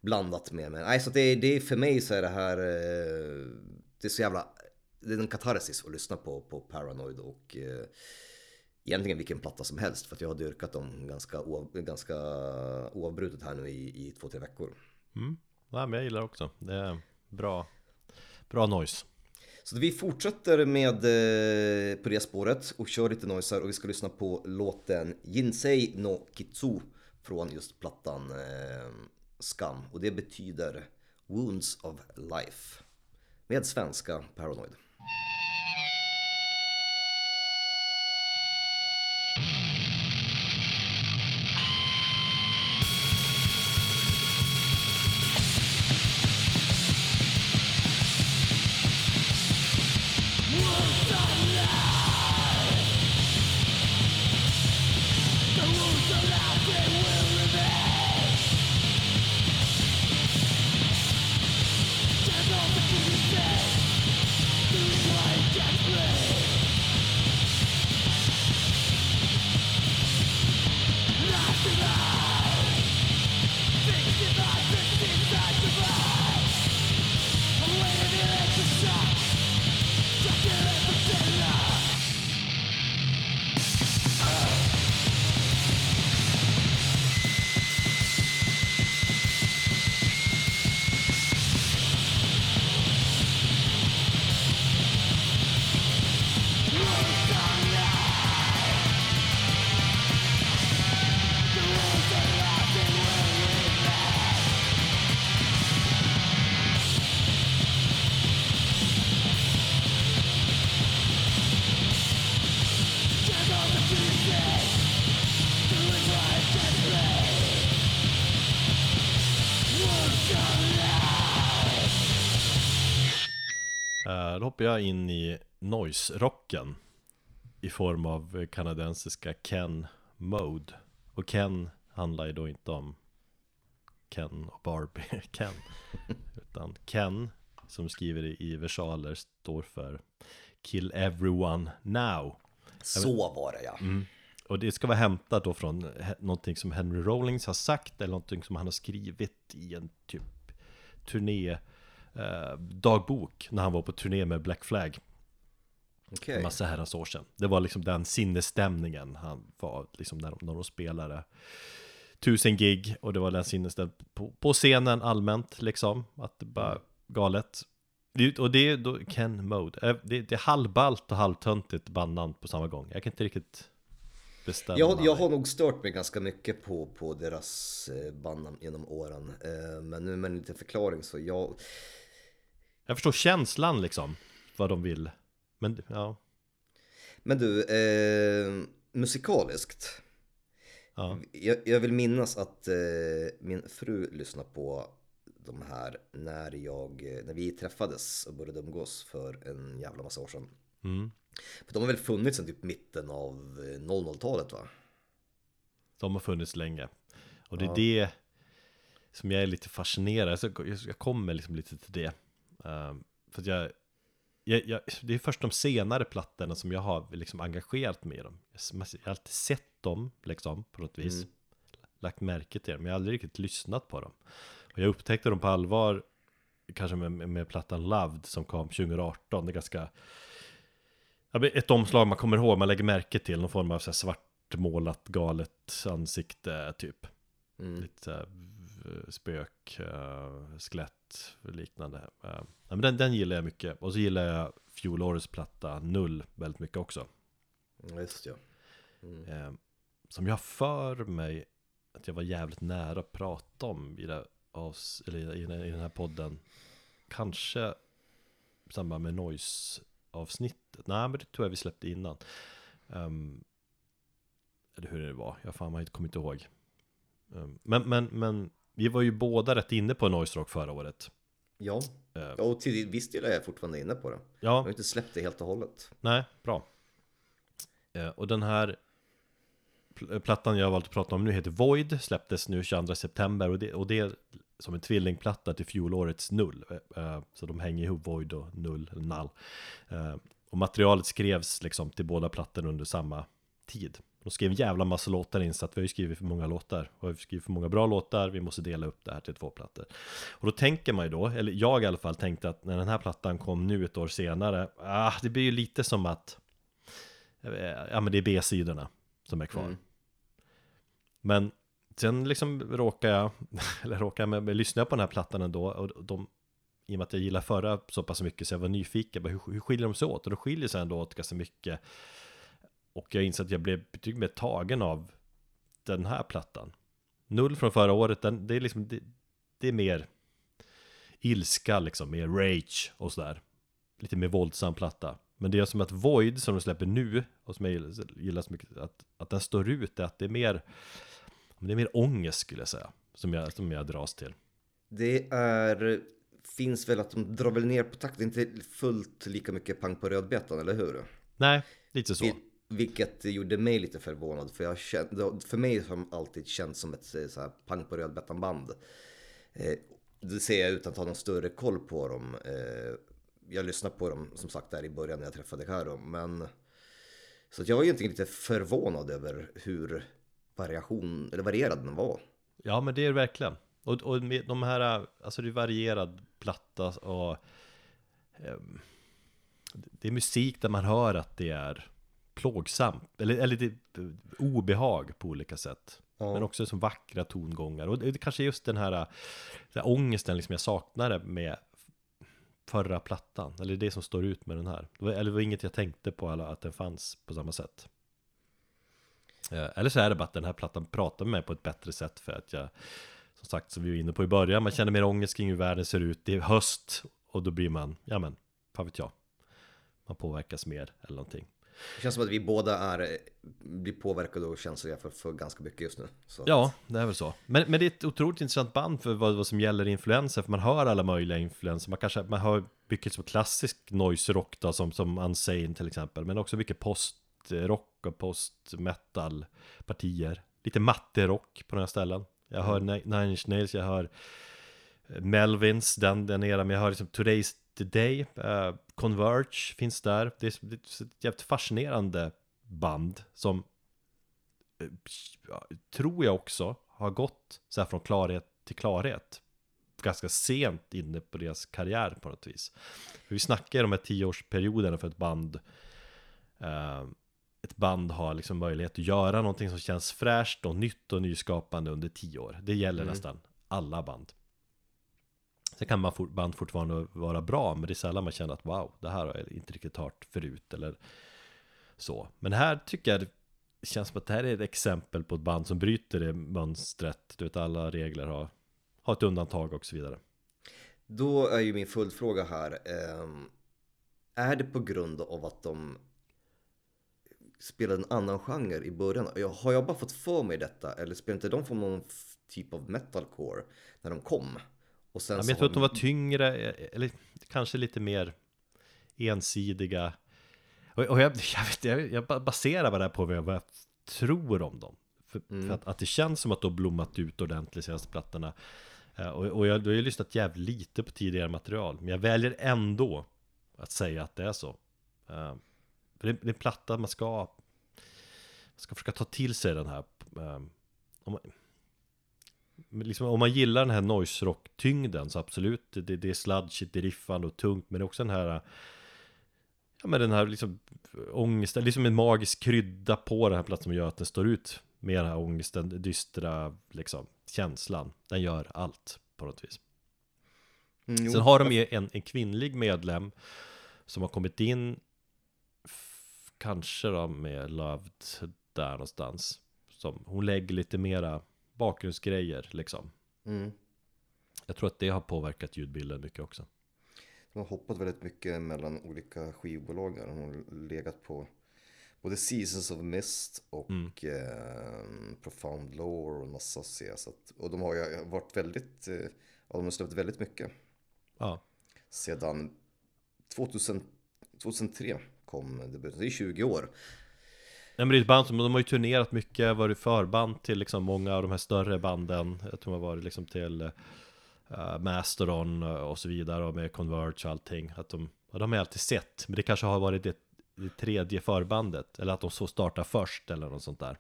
Blandat med, men nej så det, det är för mig så är det här, eh, det är så jävla, det är en katarsis att lyssna på, på Paranoid och eh, egentligen vilken platta som helst för att jag har dyrkat dem ganska, ganska oavbrutet här nu i, i två, tre veckor. Mm. Ja, men jag gillar också. Det är bra, bra noise. Så vi fortsätter med eh, på det spåret och kör lite noiser och vi ska lyssna på låten Jinsei no Kitsu från just plattan eh, Skam och det betyder Wounds of Life med svenska Paranoid. Hoppar jag in i noise-rocken i form av kanadensiska Ken Mode. Och Ken handlar ju då inte om Ken och Barbie Ken. Utan Ken, som skriver i- versaler, står för Kill Everyone Now. Så var det ja. Och det ska vara hämtat då från någonting som Henry Rollins har sagt eller någonting som han har skrivit i en typ turné dagbok när han var på turné med Black Flag Okej. en massa herrans år sedan. Det var liksom den sinnesstämningen han var liksom när när de spelade tusen gig och det var den sinnesstämningen på, på scenen allmänt liksom att det bara galet. Det- Och det är då Ken Mode. Eh, Det, det är halvballt och halvtöntigt bandnamn på samma gång. Jag kan inte riktigt bestämma Jag, jag har nog stört mig ganska mycket på, på deras eh, bandnamn genom åren. Eh, men nu med en liten förklaring så jag... Jag förstår känslan liksom, vad de vill. Men ja, Men du, eh, musikaliskt. ja. Jag, jag vill minnas att eh, min fru lyssnade på de här när, jag, eh, när vi träffades och började umgås för en jävla massa år sedan. Mm. För de har väl funnits sedan typ mitten av eh, 00-talet va? De har funnits länge. Och det är Ja. det som jag är lite fascinerad, så jag jag kommer liksom lite till det. Ehm, för jag, jag, jag, det är först de senare plattorna som jag har liksom engagerat mig i dem. Jag, har alltid sett dem liksom på något vis. Lagt märke till dem, men jag har aldrig riktigt lyssnat på dem. Och jag upptäckte dem på allvar kanske med, med, plattan Loved som kom 2018. Det är ganska Ett omslag man kommer ihåg, man lägger märke till någon form av så här svartmålat galet ansikte typ. Mm. Lite så här, v- spök, uh, skelett, liknande. Ja, men den, den gillar jag mycket. Och så gillar jag fjolårets platta Null väldigt mycket också. Just ja. Eh, som jag för mig att jag var jävligt nära att prata om i, det, avs- eller i, den- i den här podden. Kanske i samband med noise-avsnittet. Nej, men det tror jag vi släppte innan. Ehm, eller hur det var, jag fan har inte kommit ihåg. Ehm, men, men, men vi var ju båda rätt inne på noise rock förra året. Ja, Eh, Ja, och till viss del är jag fortfarande inne på det. Jag ja, har inte släppt det helt och hållet. Nej, bra. Eh, och den här pl- plattan jag har valt att prata om nu heter Void, släpptes nu 22 september och det, och det är som en tvillingplatta till fjolårets Null. Eh, eh, så de hänger ihop Void och Null, Null. Eh, och materialet skrevs liksom till båda plattorna under samma tid. De skrev en jävla massa låtar in så att vi har ju skrivit för många låtar Och vi har skrivit för många bra låtar, vi måste dela upp det här till två plattor Och då tänker man ju då, eller jag i alla fall tänkte att när den här plattan kom nu ett år senare ah, Det blir ju lite som att eh, Ja men det är B-sidorna som är kvar Mm. Men sen liksom råkar jag, eller råkar jag med, med lyssna på den här plattan ändå och de i och med att jag gillar förra så pass mycket så jag var nyfiken hur, hur skiljer de sig åt? Och de skiljer sig ändå åt ganska mycket Och jag inser att jag blev betydligt mer tagen av den här plattan. Null från förra året, den, det är liksom det, det är mer ilska liksom, mer rage och sådär. Lite mer våldsam platta. Men det är som att Void som de släpper nu och som jag gillar, gillar så mycket att, att den står ut, är att det är mer Det är mer ångest skulle jag säga Som jag, som jag dras till. Det är, finns väl att de drar väl ner på takten, inte fullt lika mycket pang på rödbetan, eller hur? Nej, lite så. Vil- vilket gjorde mig lite förvånad, för jag kände, för mig har de alltid känts som ett eh, så här, pang på rödbetan band. Eh, det ser jag utan att ha någon större koll på dem. Eh, jag lyssnade på dem som sagt där i början när jag träffade Karo, men så att jag var egentligen lite förvånad över hur variation, eller varierad den var. Ja men det är det verkligen Och, och med de här, alltså det är varierad platta och eh, Det är musik där man hör att det är plågsamt Eller, eller det är obehag på olika sätt. Ja. Men också som vackra tongångar. Och det, det kanske är just den här, den här ångesten liksom jag saknade med förra plattan. Eller det som står ut med den här. Det var, Eller det var inget jag tänkte på alla, att den fanns på samma sätt. Eh, Eller så är det bara att den här plattan pratar med mig på ett bättre sätt för att jag Som sagt, som vi var inne på i början, man känner mer ångest kring hur världen ser ut Det är höst. Och då blir man, ja men, vad vet jag. Man påverkas mer eller någonting Det känns som att vi båda är, blir påverkade och känsliga för, för ganska mycket just nu. Så. Ja, det är väl så Men, men det är ett otroligt intressant band för vad, vad som gäller influenser För man hör alla möjliga influenser Man kanske, man hör mycket som klassisk noise rock då Som, som Unsane till exempel Men också mycket postrock och post-metal partier Lite matte-rock på några ställen Jag hör Ni- Nine Inch Nails, jag hör Melvins, den, den era Men jag hör liksom Today's Today uh, Converge finns där Det är, det är ett jävligt fascinerande band Som ja, tror jag också har gått så här från klarhet till klarhet ganska sent inne på deras karriär på något vis. För vi snackar om de här tioårsperioderna för ett band. Eh, ett band har liksom möjlighet att göra någonting som känns fräscht och nytt och nyskapande under tio år. Det gäller nästan alla band. Sen kan man for, band fortfarande vara bra, men det är sällan man känner att wow, det här har jag inte riktigt hört förut eller så. Men här tycker jag det känns som att det här är ett exempel på ett band som bryter det mönstret. Du vet, alla regler har, har ett undantag och så vidare. Då är ju min följdfråga här. Ehm, är det på grund av att de spelade en annan genre i början? Har jag bara fått för mig detta? Eller spelade inte de för någon typ av metalcore när de kom? Och sen Ja, men jag tror att de var tyngre, eh, eller kanske lite mer ensidiga. Och, och jag, jag, vet, jag, jag ba- baserar vad det här på vad jag, tror om dem. För, för att, att det känns som att de har blommat ut ordentligt senaste plattorna. Eh, Och, och jag, då har jag lyssnat jävligt lite på tidigare material. Men jag väljer ändå att säga att det är så. Eh, För det, det är en platta man ska, man ska försöka ta till sig den här. man, liksom, om man gillar den här noise rock tyngden så absolut det, det är sludgigt, det är riffande och tungt Men det är också den här Ja men den här liksom ångesten, liksom en magisk krydda på den här platsen som gör att den står ut Med den här ångesten, dystra liksom känslan Den gör allt på något vis Mm. Sen har de ju en, en kvinnlig medlem Som har kommit in Kanske då med Loved där någonstans som, Hon lägger lite mera bakgrundsgrejer liksom Mm. Jag tror att det har påverkat ljudbilden mycket också De har hoppat väldigt mycket mellan olika skivbolag. De har legat på både Seasons of Mist och Mm. eh, Profound Lore och massa C. Att, och de har ju varit väldigt, eh, de har släppt väldigt mycket. Ja, Sedan 2000, 2003 kom debuten, det är 20 år. Nej men det är ett band som, de har ju turnerat mycket, varit förband till liksom många av de här större banden Jag tror de har varit liksom till uh, Mastodon och så vidare och med Converge och allting Att de, ja, de har jag alltid sett, men det kanske har varit ett det tredje förbandet. Eller att de så startar först eller något sånt där.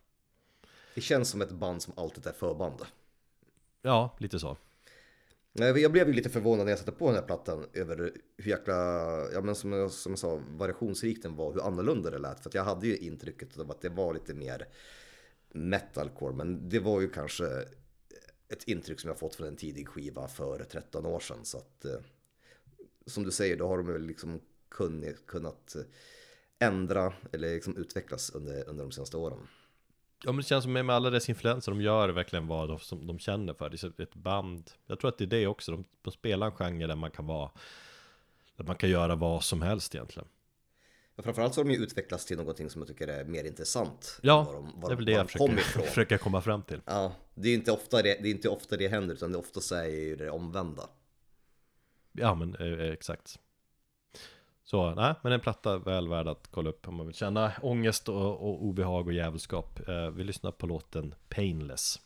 Det känns som ett band som alltid är förband. Ja, lite så. Jag blev ju lite förvånad när jag satte på den här plattan över hur jäkla, ja men som jag, som jag sa, variationsrik den var, hur annorlunda det lät. För att jag hade ju intrycket av att det var lite mer metalcore, men det var ju kanske ett intryck som jag fått från en tidig skiva för 13 år sedan. Så att, eh, som du säger, då har de väl liksom kunnat, kunnat ändra eller liksom utvecklas under, under de senaste åren. Ja men det känns som med alla dess influenser, de gör verkligen vad de, som de känner för. Det är ett band, jag tror att det är det också, de, de spelar en genre där man kan vara, där man kan göra vad som helst egentligen. Ja, framförallt så har de ju utvecklats till någonting som jag tycker är mer intressant. Ja, Var de, var det är väl de- det jag försöker, försöker komma fram till. Ja, det är inte ofta det, det, är inte ofta det händer, utan det ofta så är ju det omvända. Ja men eh, exakt. Så nej, men en platta väl värd att kolla upp om man vill känna ångest och, och obehag och djävulskap. Eh, vi lyssnar på låten Painless.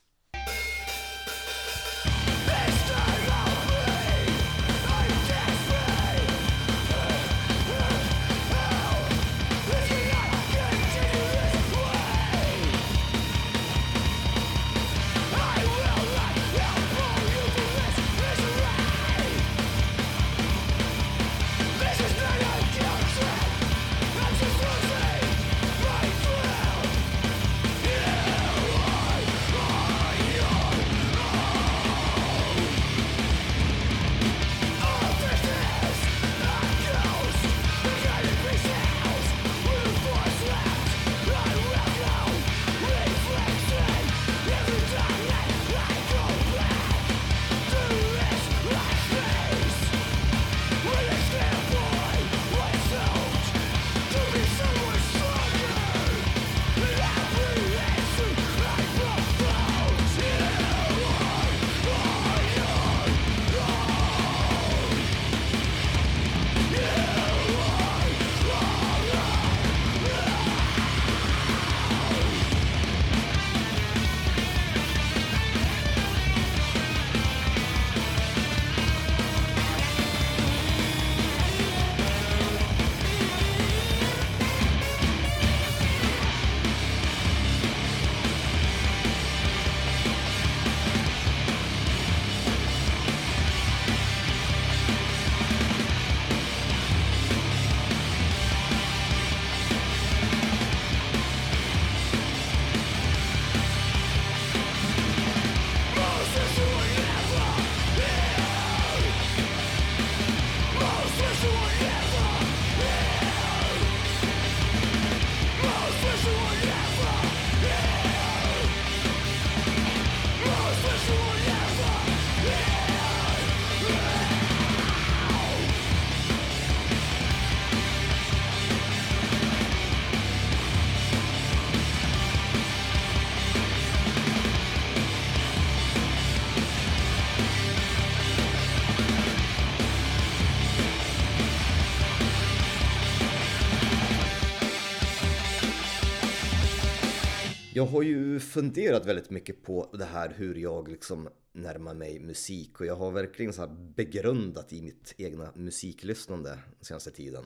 Jag har ju funderat väldigt mycket på det här hur jag liksom närmar mig musik och jag har verkligen så här begrundat i mitt egna musiklyssnande senaste tiden.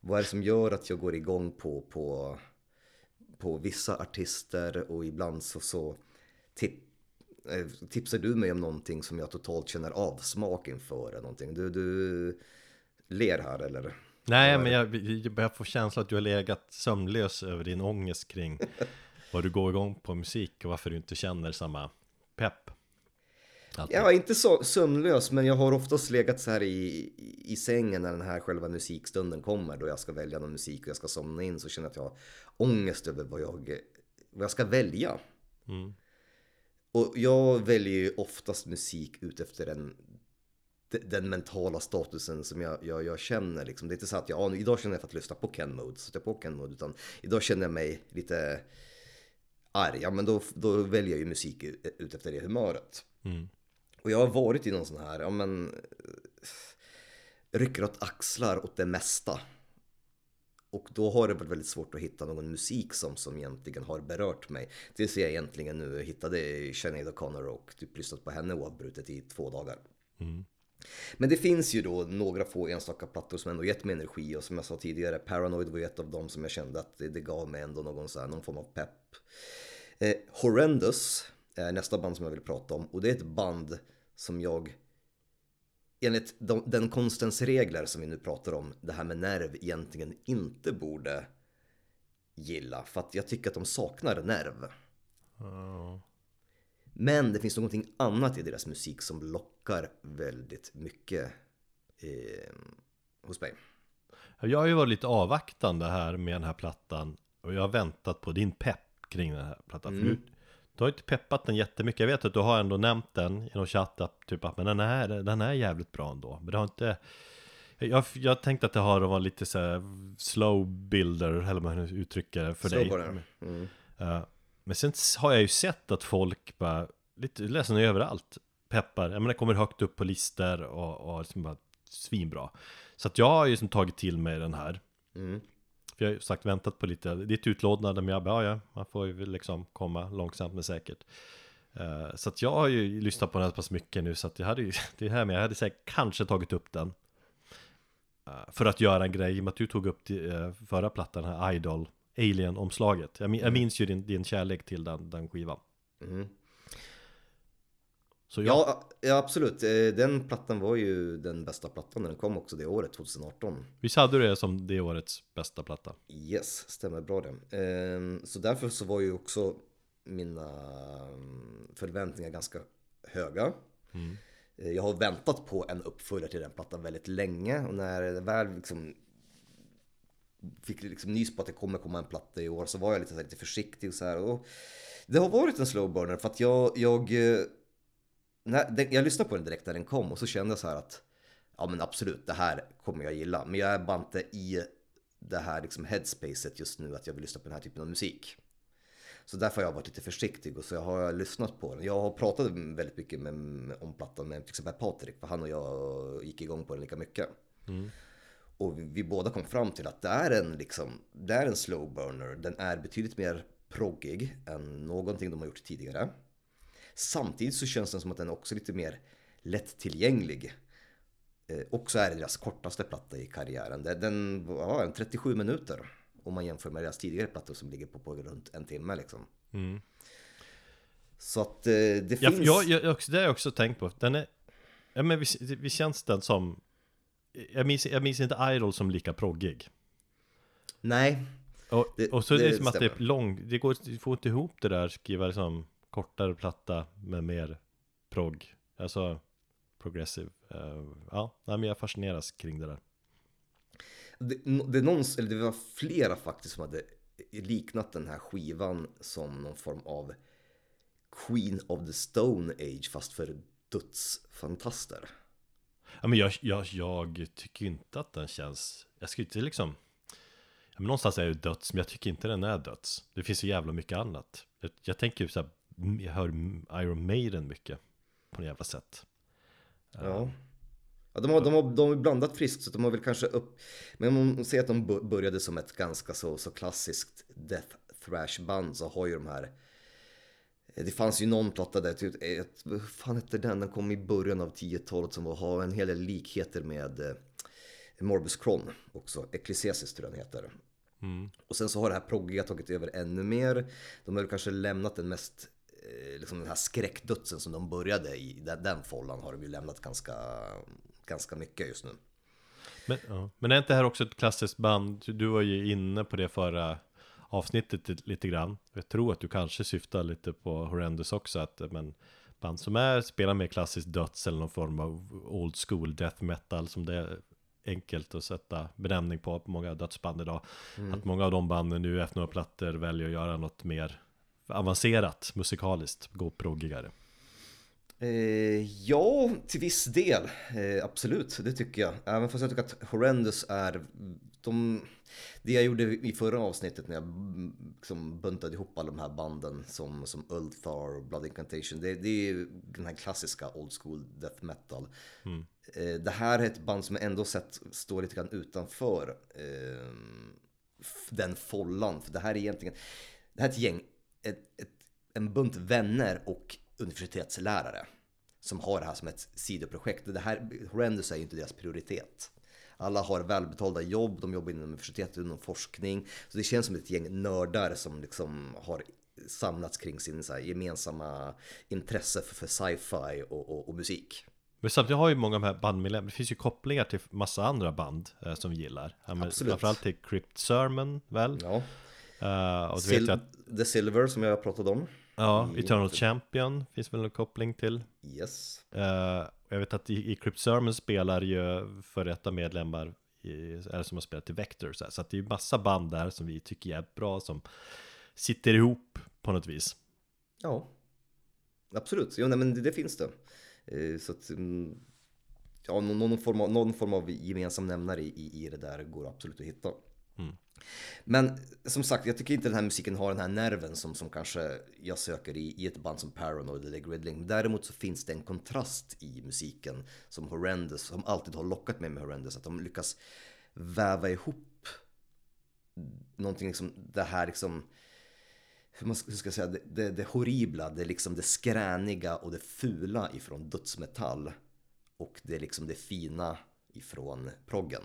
Vad är det som gör att jag går igång på, på, på vissa artister och ibland så, så tip, eh, tipsar du mig om någonting som jag totalt känner avsmak inför eller någonting. Du, du ler här eller? Nej, men jag, jag börjar få känslan att du har legat sömnlös över din ångest kring vad du går igång på musik och varför du inte känner samma pepp. Alltid. Jag är inte så sömnlös men jag har oftast legat så här i, i sängen när den här själva musikstunden kommer då jag ska välja någon musik och jag ska somna in så känner jag att jag har ångest över vad jag, vad jag ska välja. Mm. Och jag väljer ju oftast musik ut efter den, den mentala statusen som jag, jag, jag känner. Liksom. Det är inte så att jag, ja, idag känner jag för att lyssna på Ken Mode, så jag på Ken Mode, utan idag känner jag mig lite arg. Ja, men då, då väljer jag ju musik ut ut efter det humöret. Mm. Och jag har varit i någon sån här, ja men rycker åt axlar åt det mesta. Och då har det varit väldigt svårt att hitta någon musik som, som egentligen har berört mig. Tills jag egentligen nu hittade Sinead O'Connor och typ lyssnat på henne oavbrutet i två dagar. Mm. Men det finns ju då några få enstaka plattor som ändå gett mig energi och som jag sa tidigare, Paranoid var ju ett av dem som jag kände att det, det gav mig ändå någon, så här, någon form av pepp. Eh, Horrendous är nästa band som jag vill prata om och det är ett band som jag enligt de, den konstens regler som vi nu pratar om, det här med nerv egentligen inte borde gilla. För att jag tycker att de saknar nerv. Oh. Men det finns någonting annat i deras musik som lockar väldigt mycket eh, hos mig. Jag har ju varit lite avvaktande här med den här plattan Och jag har väntat på din pepp kring den här plattan Mm. du, du har inte peppat den jättemycket Jag vet att du har ändå nämnt den i någon chatt att typ att men den är, den är jävligt bra ändå Men det har inte jag, jag tänkte att det har varit lite så här slow builder eller vad man uttrycker det för dig Slowburner. Mm. Ja. Men sen har jag ju sett att folk bara Lite ledsen överallt Peppar, jag menar kommer högt upp på listor och, och liksom bara svinbra. Så att jag har ju liksom tagit till mig den här. Mm. För jag har ju sagt väntat på lite, ditt utlådnande men jag bara, ja, ja man får ju liksom komma långsamt men säkert. Eh, Så att jag har ju lyssnat på den här så pass mycket nu så att jag hade ju, det här med, jag hade säkert kanske tagit upp den Eh, För att göra en grej, i och med att du tog upp till, eh, förra plattan, den här Idol Alien-omslaget jag, min- jag minns ju din, din kärlek till den, den skivan Mm. Så jag, Ja, ja, absolut. Eh, Den plattan var ju den bästa plattan när den kom också det året, 2018. visst hade du det som det årets bästa platta? Yes, stämmer bra det. Ehm, Så därför så var ju också mina mm, förväntningar ganska höga. Mm. Eh, Jag har väntat på en uppföljare till den plattan väldigt länge och när det väl liksom fick liksom nys på att det kommer komma en platta i år så var jag lite, så här, lite försiktig och så här. Och det har varit en slow burner för att jag, jag, eh, när, den, jag lyssnade på den direkt när den kom och så kände jag så här att ja men absolut, det här kommer jag gilla. Men jag är bara inte i det här liksom headspacet just nu att jag vill lyssna på den här typen av musik. Så därför har jag varit lite försiktig och så har jag lyssnat på den. Jag har pratat väldigt mycket med, om plattan med till exempel Patrik, för han och jag gick igång på den lika mycket. Mm. Och vi, vi båda kom fram till att det är en, liksom, det är en slow burner. Den är betydligt mer proggig än någonting de har gjort tidigare. Samtidigt så känns den som att den är också lite mer lättillgänglig. Eh, också är det deras kortaste platta i karriären. Den, var en 37 minuter. Om man jämför med deras tidigare plattor som ligger på, på runt en timme liksom. Mm. Så att eh, det Ja, finns... jag, jag, jag, det har jag också tänkt på. Den är, ja men vi, vi känns den som, jag minns, jag minns inte Idol som lika proggig. Nej, Och, Det- och så är det, det som att det är stämmer. lång, det går, du får inte ihop det där, skriva liksom kortare platta med mer progg. Alltså progressive. Eh, ja, nej, men jag fascineras kring det där. Det, det, är någon, eller det var flera faktiskt som hade liknat den här skivan som någon form av Queen of the Stone Age fast för dödsfantaster. Ja, men jag, jag, jag tycker inte att den känns, jag skulle inte liksom, ja, men någonstans är det döds, men jag tycker inte den är döds. Det finns så jävla mycket annat. Jag, jag tänker ju så här, jag hör Iron Maiden mycket på något jävla sätt. Ja. Ja, de, har, de, har, de har blandat friskt så de har väl kanske upp... Men om man säger att de började som ett ganska så, så klassiskt death thrash band så har ju de här... Det fanns ju någon platta där, typ, ett, vad fan hette den? Den kom i början av 10-talet som var, har en hel del likheter med eh, Morbus Crohn också. Ecclesiastes tror jag den heter. Och sen så har det här proggiga tagit över ännu mer. De har kanske lämnat den mest, eh, liksom den här skräckdödsen som de började i. Den, den follan har de ju lämnat ganska, ganska mycket just nu. Men, ja. men är inte det här också ett klassiskt band? Du- Du var ju inne på det förra avsnittet lite- grann. Jag tror att du kanske syftar lite på Horrendous också. Att, men band som är, spelar mer klassiskt döds eller någon form av old school death metal som det är enkelt att sätta benämning på på många dödsband idag. Att många av de banden nu efter några plattor väljer att göra något mer avancerat musikaliskt, gå proggigare. Eh, ja, till viss del. Eh, absolut, det tycker jag. Även fast jag tycker att Horrendous är... De, det jag gjorde i förra avsnittet när jag mm, liksom buntade ihop alla de här banden som, som Ulthar och Blood Incantation. Det, det är den här klassiska old school death metal. Eh, det här är ett band som ändå sett står lite grann utanför eh, den follan. För det här är egentligen... Det här är ett gäng, ett, ett, en bunt vänner och universitetslärare som har det här som ett sidoprojekt. Det här, Horrendous är ju inte deras prioritet. Alla har välbetalda jobb, de jobbar inom universitetet, inom forskning. Så det känns som ett gäng nördar som liksom har samlats kring sin så gemensamma intresse för, för sci-fi och, och, och musik. Men samtidigt har ju många av de här bandmedlemmarna, det finns ju kopplingar till massa andra band eh, som vi gillar. Men Absolut. Framförallt till Crypt Sermon väl? Ja. Vet Sil- att, The Silver som jag pratade om. Ja, Eternal Champion finns väl en koppling till. Yes. Eh, jag vet att i, i Crypt Sermon spelar ju före detta medlemmar i, eller som har spelat i Vector så, här. så att det är ju massa band där som vi tycker är bra som sitter ihop på något vis. Ja. Absolut, jo, nej, men det, det finns det. Eh, Så att, mm, ja, någon, någon, form av, någon form av gemensam nämnare i, i, i det där går absolut att hitta. Men som sagt, jag tycker inte den här musiken har den här nerven som, som kanske jag söker i, i ett band som Paranoid eller Gridling. Däremot så finns det en kontrast i musiken som Horrendous, som alltid har lockat mig med Horrendous, att de lyckas väva ihop någonting liksom, det här liksom hur, man, hur ska jag säga, det, det, det horribla, det, liksom det skräniga och det fula ifrån dödsmetall och det liksom det fina ifrån proggen.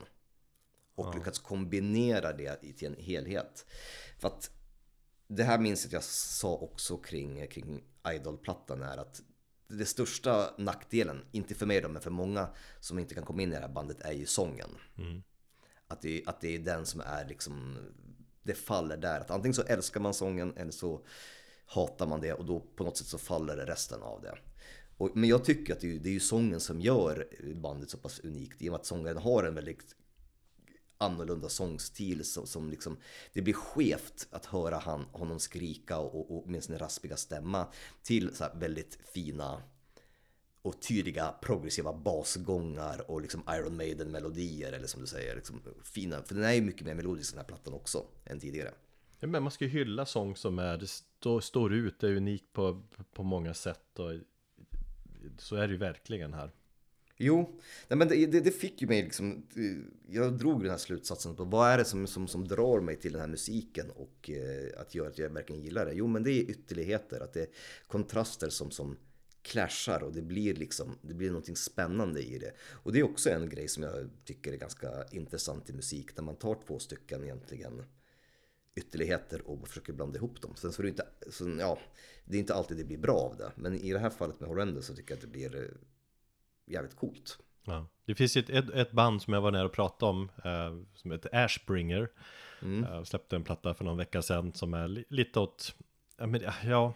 Och lyckats kombinera det i- till en helhet. För att det här minns jag att jag sa också kring, kring Idol-plattan är att det största nackdelen, inte för mig då, men för många som inte kan komma in i det här bandet är ju sången. Att det, att det är den som är liksom, det faller där. Att antingen så älskar man sången eller så hatar man det och då på något sätt så faller det resten av det. Och, men jag tycker att det är, ju- det är ju sången som gör bandet så pass unikt i och med att sångaren har en väldigt annorlunda sångstil som, som liksom, det blir skevt att höra han, honom skrika och, och, och med sin raspiga stämma till så här väldigt fina och tydliga progressiva basgångar och liksom Iron Maiden melodier eller som du säger, liksom fina. För den är ju mycket mer melodisk den här plattan också än tidigare. Ja, men man ska ju hylla sång som är, det står, står ut, det är unikt på, på många sätt och så är det ju verkligen här. Jo, nej men det, det, det fick ju mig liksom, eh, jag drog den här slutsatsen på vad är det som, som, som drar mig till den här musiken och eh, att göra att jag verkligen gillar det? Jo, men det är ytterligheter, att det är kontraster som, som clashar och det blir liksom, det blir någonting spännande i det. Och det är också en grej som jag tycker är ganska intressant i musik, när man tar två stycken egentligen ytterligheter och försöker blanda ihop dem. Sen så är det inte, så, ja, det är inte alltid det blir bra av det, men i det här fallet med Horrendous så tycker jag att det blir eh, jävligt coolt. Ja. Det finns ju ett, ett, band som jag var nära och pratade om eh, Som heter Ashbringer eh, Släppte en platta för någon vecka sedan Som är li, lite åt ja, men, ja,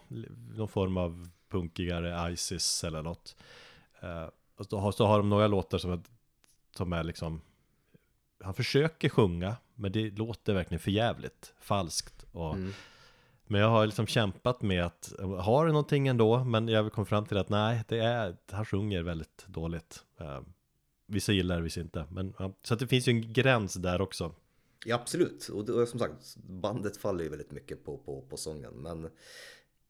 någon form av punkigare Isis eller något eh, och så, har, så har de några låtar som är, som är liksom Han försöker sjunga Men det låter verkligen för jävligt Falskt och Men jag har liksom kämpat med att Har det någonting ändå? Men jag kom fram till att nej det är Han sjunger väldigt dåligt. Eh, Vissa gillar det, vissa inte. Men, ja, Så att det finns ju en gräns där också. Ja absolut, och det, och som sagt bandet faller ju väldigt mycket på, på, på sången. Men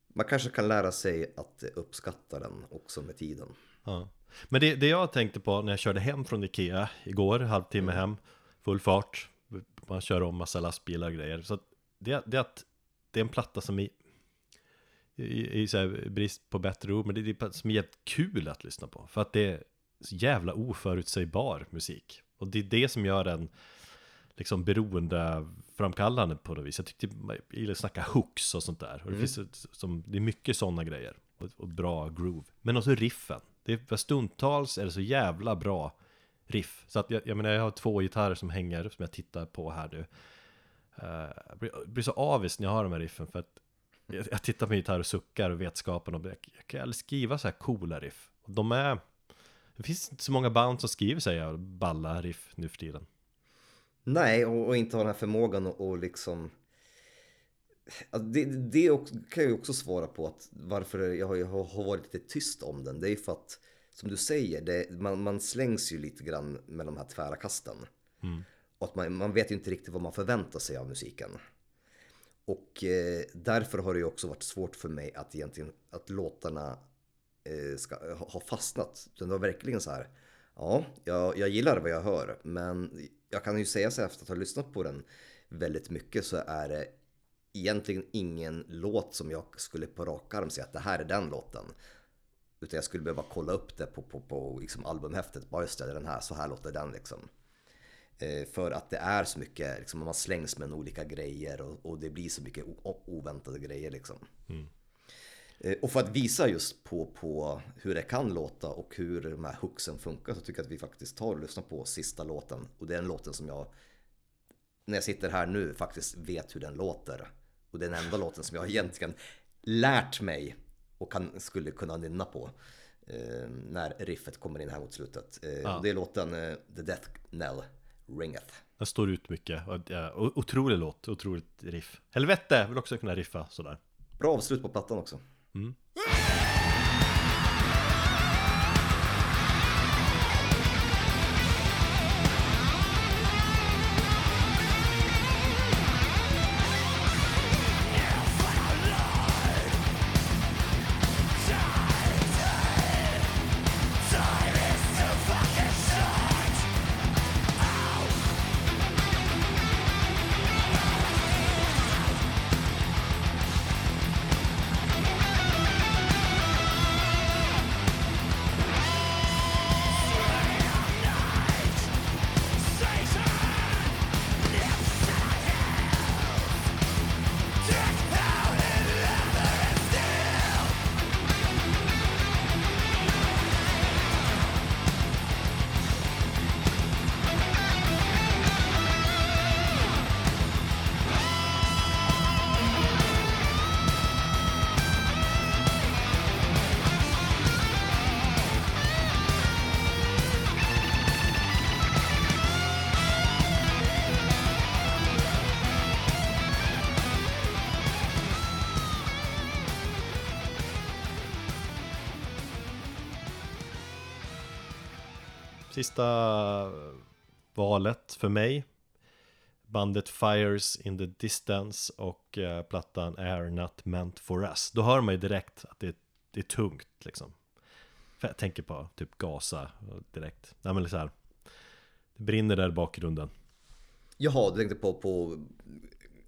man kanske kan lära sig att uppskatta den också med tiden. ja. Men det, det jag tänkte på när jag körde hem från Ikea Igår, halvtimme hem Full fart. Man kör om massa lastbilar och grejer. Så att det, det att Det är en platta som i i, i så här, brist på bättre ord Men det är en platta som är jävligt kul att lyssna på För att det är så jävla oförutsägbar musik. Och det är det som gör den liksom beroendeframkallande på något vis. Jag tyckte jag gillar att snacka hooks och sånt där. Och det, finns ett, som, det är mycket sådana grejer. Och, och bra groove. Men också riffen. Det är, stundtals är det så jävla bra riff. Så att jag, jag menar jag har två gitarrer som hänger som jag tittar på här nu Jag blir, så avis när jag har de här riffen för att jag, jag tittar på gitarr och suckar och vetskapen och jag, jag kan aldrig skriva så här coola riff och de är Det finns inte så många band som skriver så här balla riff nu för tiden Nej, och, och inte ha den här förmågan att och liksom Alltså det, det också, kan jag ju också svara på att varför jag har, jag har varit lite tyst om den. Det är ju för att, som du säger, det, man, man slängs ju lite grann med de här tvära kasten. Och att man, man vet ju inte riktigt vad man förväntar sig av musiken. Och eh, därför har det ju också varit svårt för mig att egentligen, att låtarna eh, ska ha ha fastnat. Det var verkligen så här, ja, jag, jag gillar vad jag hör, men jag kan ju säga så här efter att ha lyssnat på den väldigt mycket så är det egentligen ingen låt som jag skulle på rak arm säga att det här är den låten. Utan jag skulle behöva kolla upp det på, på, på liksom albumhäftet. Bara just det, den här, så här låter den liksom. Eh, för att det är så mycket, liksom, man slängs med olika grejer och, och det blir så mycket oväntade grejer liksom. Eh, Och för att visa just på, på hur det kan låta och hur de här hooksen funkar så tycker jag att vi faktiskt tar och lyssnar på sista låten. Och det är den låten som jag, när jag sitter här nu, faktiskt vet hur den låter. Och det är den enda låten som jag egentligen lärt mig och kan, skulle kunna nynna på. Eh, när riffet kommer in här mot slutet. Eh, Ja. och det är låten eh, The Death Knell Ringeth. Den står ut mycket. Otrolig låt, otroligt riff. Helvete, vill också kunna riffa sådär. Bra avslut på plattan också. Sista valet för mig. Bandet Fires in the Distance och eh, plattan Air Not Meant For Us. Då hör man ju direkt att det, det är tungt liksom. För Jag tänker på typ Gaza direkt. Nej men så här. Det brinner där i bakgrunden. Jaha, du tänkte på, på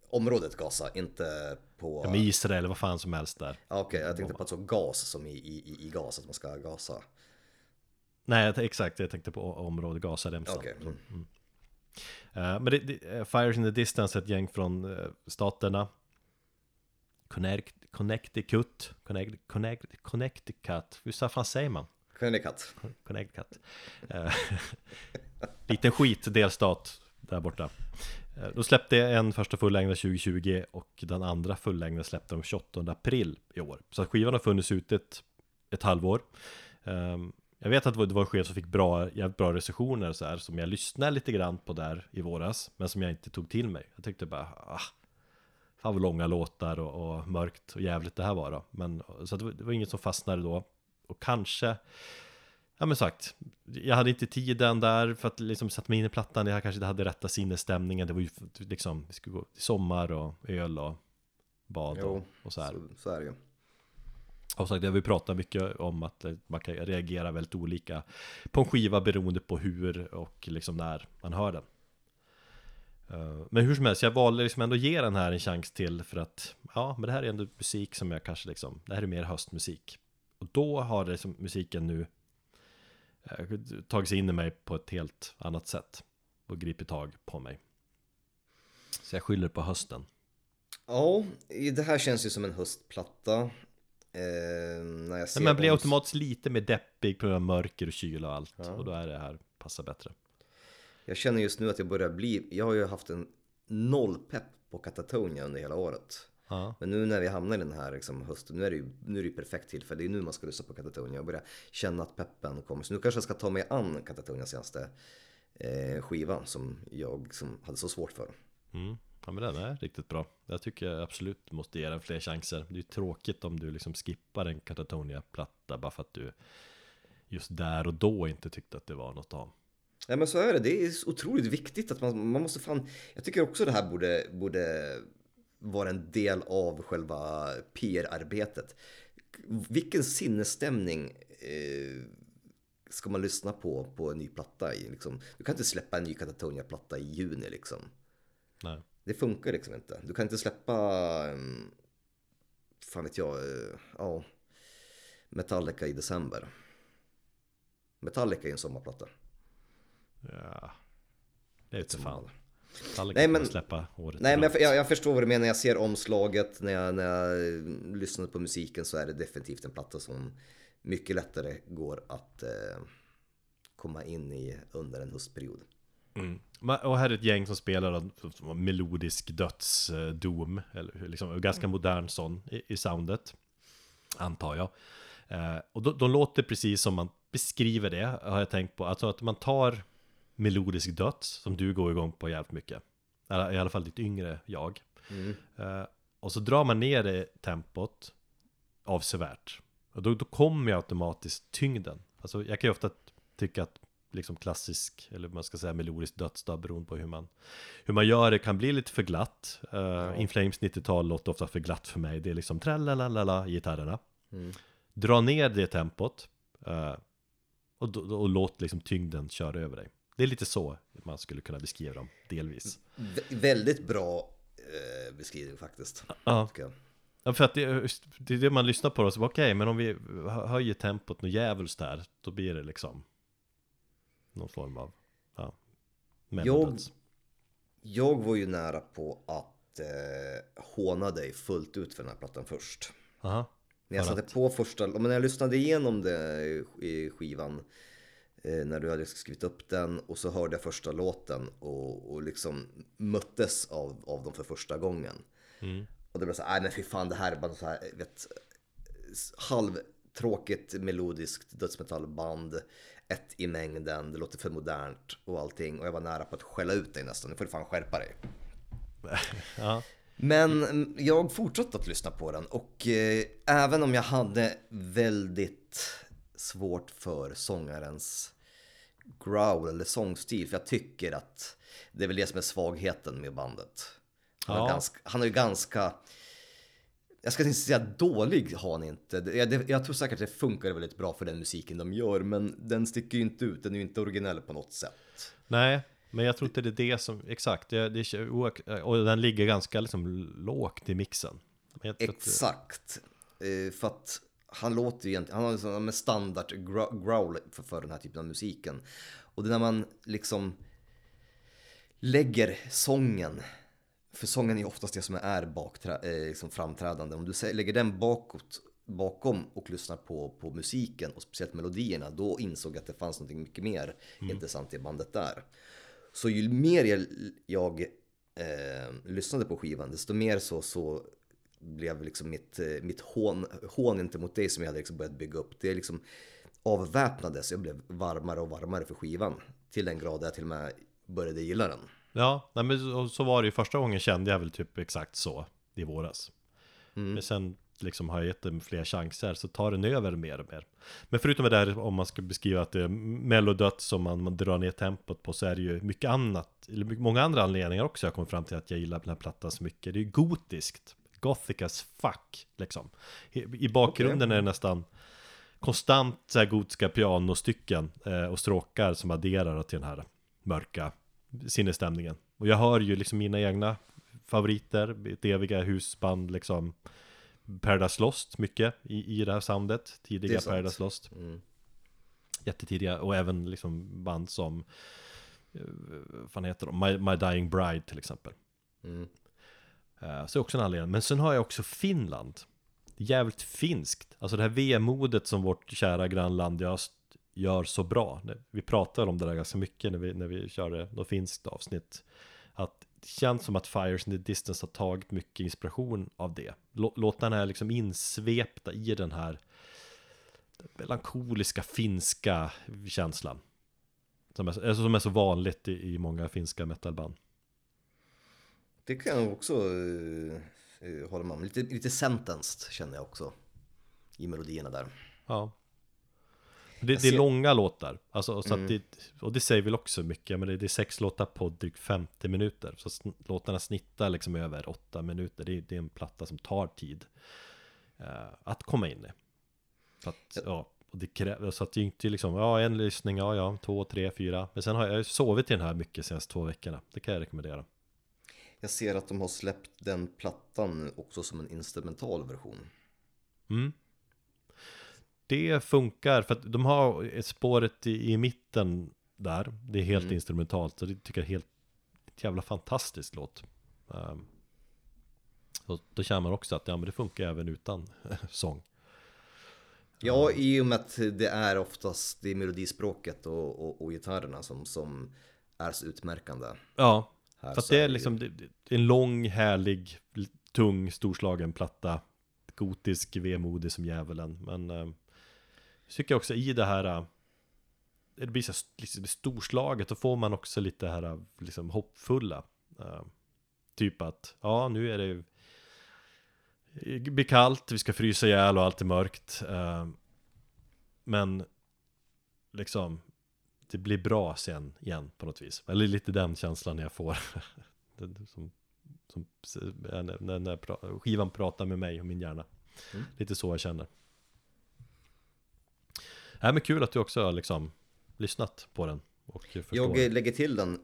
området Gaza, inte på... ja, Israel, vad fan som helst där. Okej, jag tänkte på alltså gas som i, i- i gas, att man ska gasa. Nej jag- exakt, jag tänkte på området Gazaremsan Okej. Mm. Eh, Men det, det, eh, Fires in the Distance är ett gäng från eh, staterna Connect, Connecticut Connect, Connect, Connecticut Hur fan säger man? Connecticut. Connecticut Liten skit delstat där borta De släppte en första fullängd 2020 och den andra fullängden släppte de 28 april i år Så skivan har funnits ute ett, ett halvår Ehm, Jag vet att det var en skiva som fick bra, jävligt bra recensioner så här, som jag lyssnade lite grann på där i våras Men som jag inte tog till mig. Jag tyckte bara, ah, Fan vad långa låtar och, och mörkt och jävligt det här var då. Men så det, var, det var inget som fastnade då. Och kanske Ja men sagt Jag hade inte tiden där för att liksom sätta mig in i plattan. Jag kanske inte hade rätta sinnesstämningen. Det var ju liksom Vi skulle gå till sommar och öl och bad och, Jo, och så här. Så, så är det ju och sagt, vi pratar mycket om att eh, man kan reagera väldigt olika på en skiva beroende på hur och liksom när man hör den. Eh, men hur som helst, jag valde liksom ändå ge den här en chans till för att ja, men det här är ändå musik som jag kanske liksom, det här är mer höstmusik. Och då har det liksom musiken nu eh, tagit sig in i mig på ett helt annat sätt och gripit tag på mig. Så jag skyller på hösten. Ja, det här känns ju som en höstplatta. Eh, när jag ser Men man blir automatiskt lite mer deppig på grund av mörker och kyla och allt. Och då är det här passar bättre. Jag känner just nu att jag börjar bli, jag har ju haft en noll pepp på Katatonia under hela året. Ja. Men nu när vi hamnar i den här liksom, hösten, nu är det ju nu är det perfekt tillfälle. Det är nu man ska lyssna på Katatonia och börja känna att peppen kommer. Så nu kanske jag ska ta mig an Katatonias senaste eh, skiva som jag som hade så svårt för. Mm. Ja men den är riktigt bra. Jag tycker jag absolut måste ge den fler chanser. Det är ju tråkigt om du liksom skippar en Katatonia-platta bara för att du just där och då inte tyckte att det var något av. Ja men så är det, det är otroligt viktigt att man, man måste fan, jag tycker också det här borde, borde vara en del av själva PR-arbetet. Vilken sinnesstämning eh, ska man lyssna på på en ny platta i? Liksom? Du kan inte släppa en ny Katatonia-platta i juni liksom. Nej. Det funkar liksom inte. Du kan inte släppa, um, fan vet jag, eh, ja. Metallica i december. Metallica är en sommarplatta. Ja, det är inte fan. Alla Nej, men- släppa året Nej men jag, jag, förstår vad du menar, jag ser omslaget när jag, när jag eh, lyssnar på musiken så är det definitivt en platta som mycket lättare går att eh, komma in i under en höstperiod. Mm. Och här är ett gäng som spelar en melodisk dödsdom, eller liksom, ganska modern sån i, i soundet, antar jag. Eh, och de, de låter precis som man beskriver det, har jag tänkt på. Alltså att man tar melodisk döds, som du går igång på jävligt mycket. Eller I alla fall ditt yngre jag. Eh, och så drar man ner det tempot avsevärt. Och då, då kommer ju automatiskt tyngden. Alltså jag kan ju ofta tycka att liksom klassisk, eller man ska säga melodisk dödsdag beroende på hur man Hur man gör det. Kan bli lite för glatt. Uh, In Flames 90-tal låter ofta för glatt för mig. Det är liksom tralalala gitarrerna. Dra ner det tempot eh, och, då- och låt liksom tyngden köra över dig. Det är lite så man skulle kunna beskriva dem, delvis. Vä- väldigt bra eh, beskrivning faktiskt. Ja. Ja, för att det, det är det man lyssnar på och så bara, okej, men om vi hö- höjer tempot något djävulskt där, då blir det liksom någon form av, ja, melodans. Jag var ju nära på att eh, håna dig fullt ut för den här plattan först. Aha. När jag satte på första, men när jag lyssnade igenom det i skivan eh, när du hade skrivit upp den och så hörde jag första låten och, och liksom möttes av, av dem för första gången. Och det blev så här, nej men fy fan det här är bara så här, vet, halvtråkigt melodiskt dödsmetallband, ett i mängden, det låter för modernt och allting och jag var nära på att skälla ut dig nästan, nu får du fan skärpa dig. Ja. Men mm, jag fortsatte att lyssna på den och eh, även om jag hade väldigt svårt för sångarens growl eller sångstil, för jag tycker att det är väl det som är svagheten med bandet. Han, Ja. ganska, han är ju ganska, jag ska inte säga dålig har han inte. Jag, det, jag tror säkert att det funkar väldigt bra för den musiken de gör, men den sticker ju inte ut, den är ju inte originell på något sätt. Nej, men jag tror inte det är det som, exakt, det, det och den ligger ganska liksom lågt i mixen. Tror att- Exakt. Eh, För att han låter ju egentligen, han har liksom en standard gro- growl för, för den här typen av musiken. Och det är när man liksom lägger sången, för sången är oftast det som är bakträ, eh, liksom framträdande. Om du lägger den bakåt, bakom och lyssnar på, på musiken och speciellt melodierna, då insåg jag att det fanns något mycket mer intressant i bandet där. Så ju mer jag, jag eh, lyssnade på skivan, desto mer så, så blev liksom mitt, eh, mitt hån, hån inte mot dig som jag hade liksom börjat bygga upp. Det liksom avväpnades, jag blev varmare och varmare för skivan. Till den grad att jag till och med började gilla den. Ja, nej, men så, så var det ju första gången kände jag väl typ exakt så i våras. Men sen liksom har jag gett den fler chanser så tar den över mer och mer. Men förutom det där om man ska beskriva att det är mellodött som man, man drar ner tempot på så är det ju mycket annat, eller mycket- många andra anledningar också jag kommer fram till att jag gillar den här plattan så mycket. Det är ju gotiskt, gothic as fuck liksom. I, i bakgrunden är det nästan konstant så här gotiska pianostycken eh, och stråkar som adderar till den här mörka sinnesstämningen. Och jag hör ju liksom mina egna favoriter, ett eviga husband liksom Paradise Lost mycket i, i det här soundet, Det tidiga. Paradise Lost. Mm. Jättetidiga och även liksom band som eh, vad fan heter de? My, My Dying Bride till exempel. Mm. Eh, Så är också en anledning. Men sen har jag också Finland. Jävligt finskt. Alltså det här vemodet som vårt kära grannland i öst gör så bra. Vi pratar om det där ganska mycket när vi, när vi körde något finskt avsnitt. Att det känns som att Fires in the Distance har tagit mycket inspiration av det. Lå- Låta den här liksom insvepta i den här melankoliska finska känslan. Som är, alltså som är så vanligt i, i många finska metalband. Det kan jag också eh, eh, hålla med om. Lite, lite sentenced känner jag också. I melodierna där. Ja. Det, det är Mm. långa låtar, alltså, så att det, och det säger väl också mycket, men det, det är sex låtar på drygt 50 minuter. Så sn- låtarna snittar liksom över 8 minuter, det, är- det är en platta som tar tid eh, att komma in i. Så att, ja, och det kräver, så att det är inte liksom, ja en lyssning, ja ja, två, tre, fyra. Men sen har jag sovit i den här mycket senaste två veckorna, det kan jag rekommendera. Jag ser att de har släppt den plattan också som en instrumental version. Mm. Det funkar för att de har spåret i, i mitten där. Det är helt Mm. instrumentalt. Så det tycker jag är helt ett jävla fantastisk låt. Um, så då känner man också att ja, men det funkar även utan sång. Ja, i och med att det är oftast det är melodispråket och, och, och gitarrerna som, som är så utmärkande. Ja, Här för att det är liksom det, det är en lång, härlig, tung, storslagen platta. Gotisk, vemodig som djävulen. Men eh, jag tycker också i det här eh, det blir så liksom, storslaget, då får man också lite här eh, liksom hoppfulla. Eh, typ att, ja nu är det det blir kallt, vi ska frysa ihjäl och allt är mörkt. men liksom, det blir bra sen igen på något vis. Eller lite den känslan jag får. Som, som, när, skivan pratar med mig och min hjärna. Mm. Lite så jag känner. Nej men kul att du också har liksom lyssnat på den. Och förstår. Jag lägger till den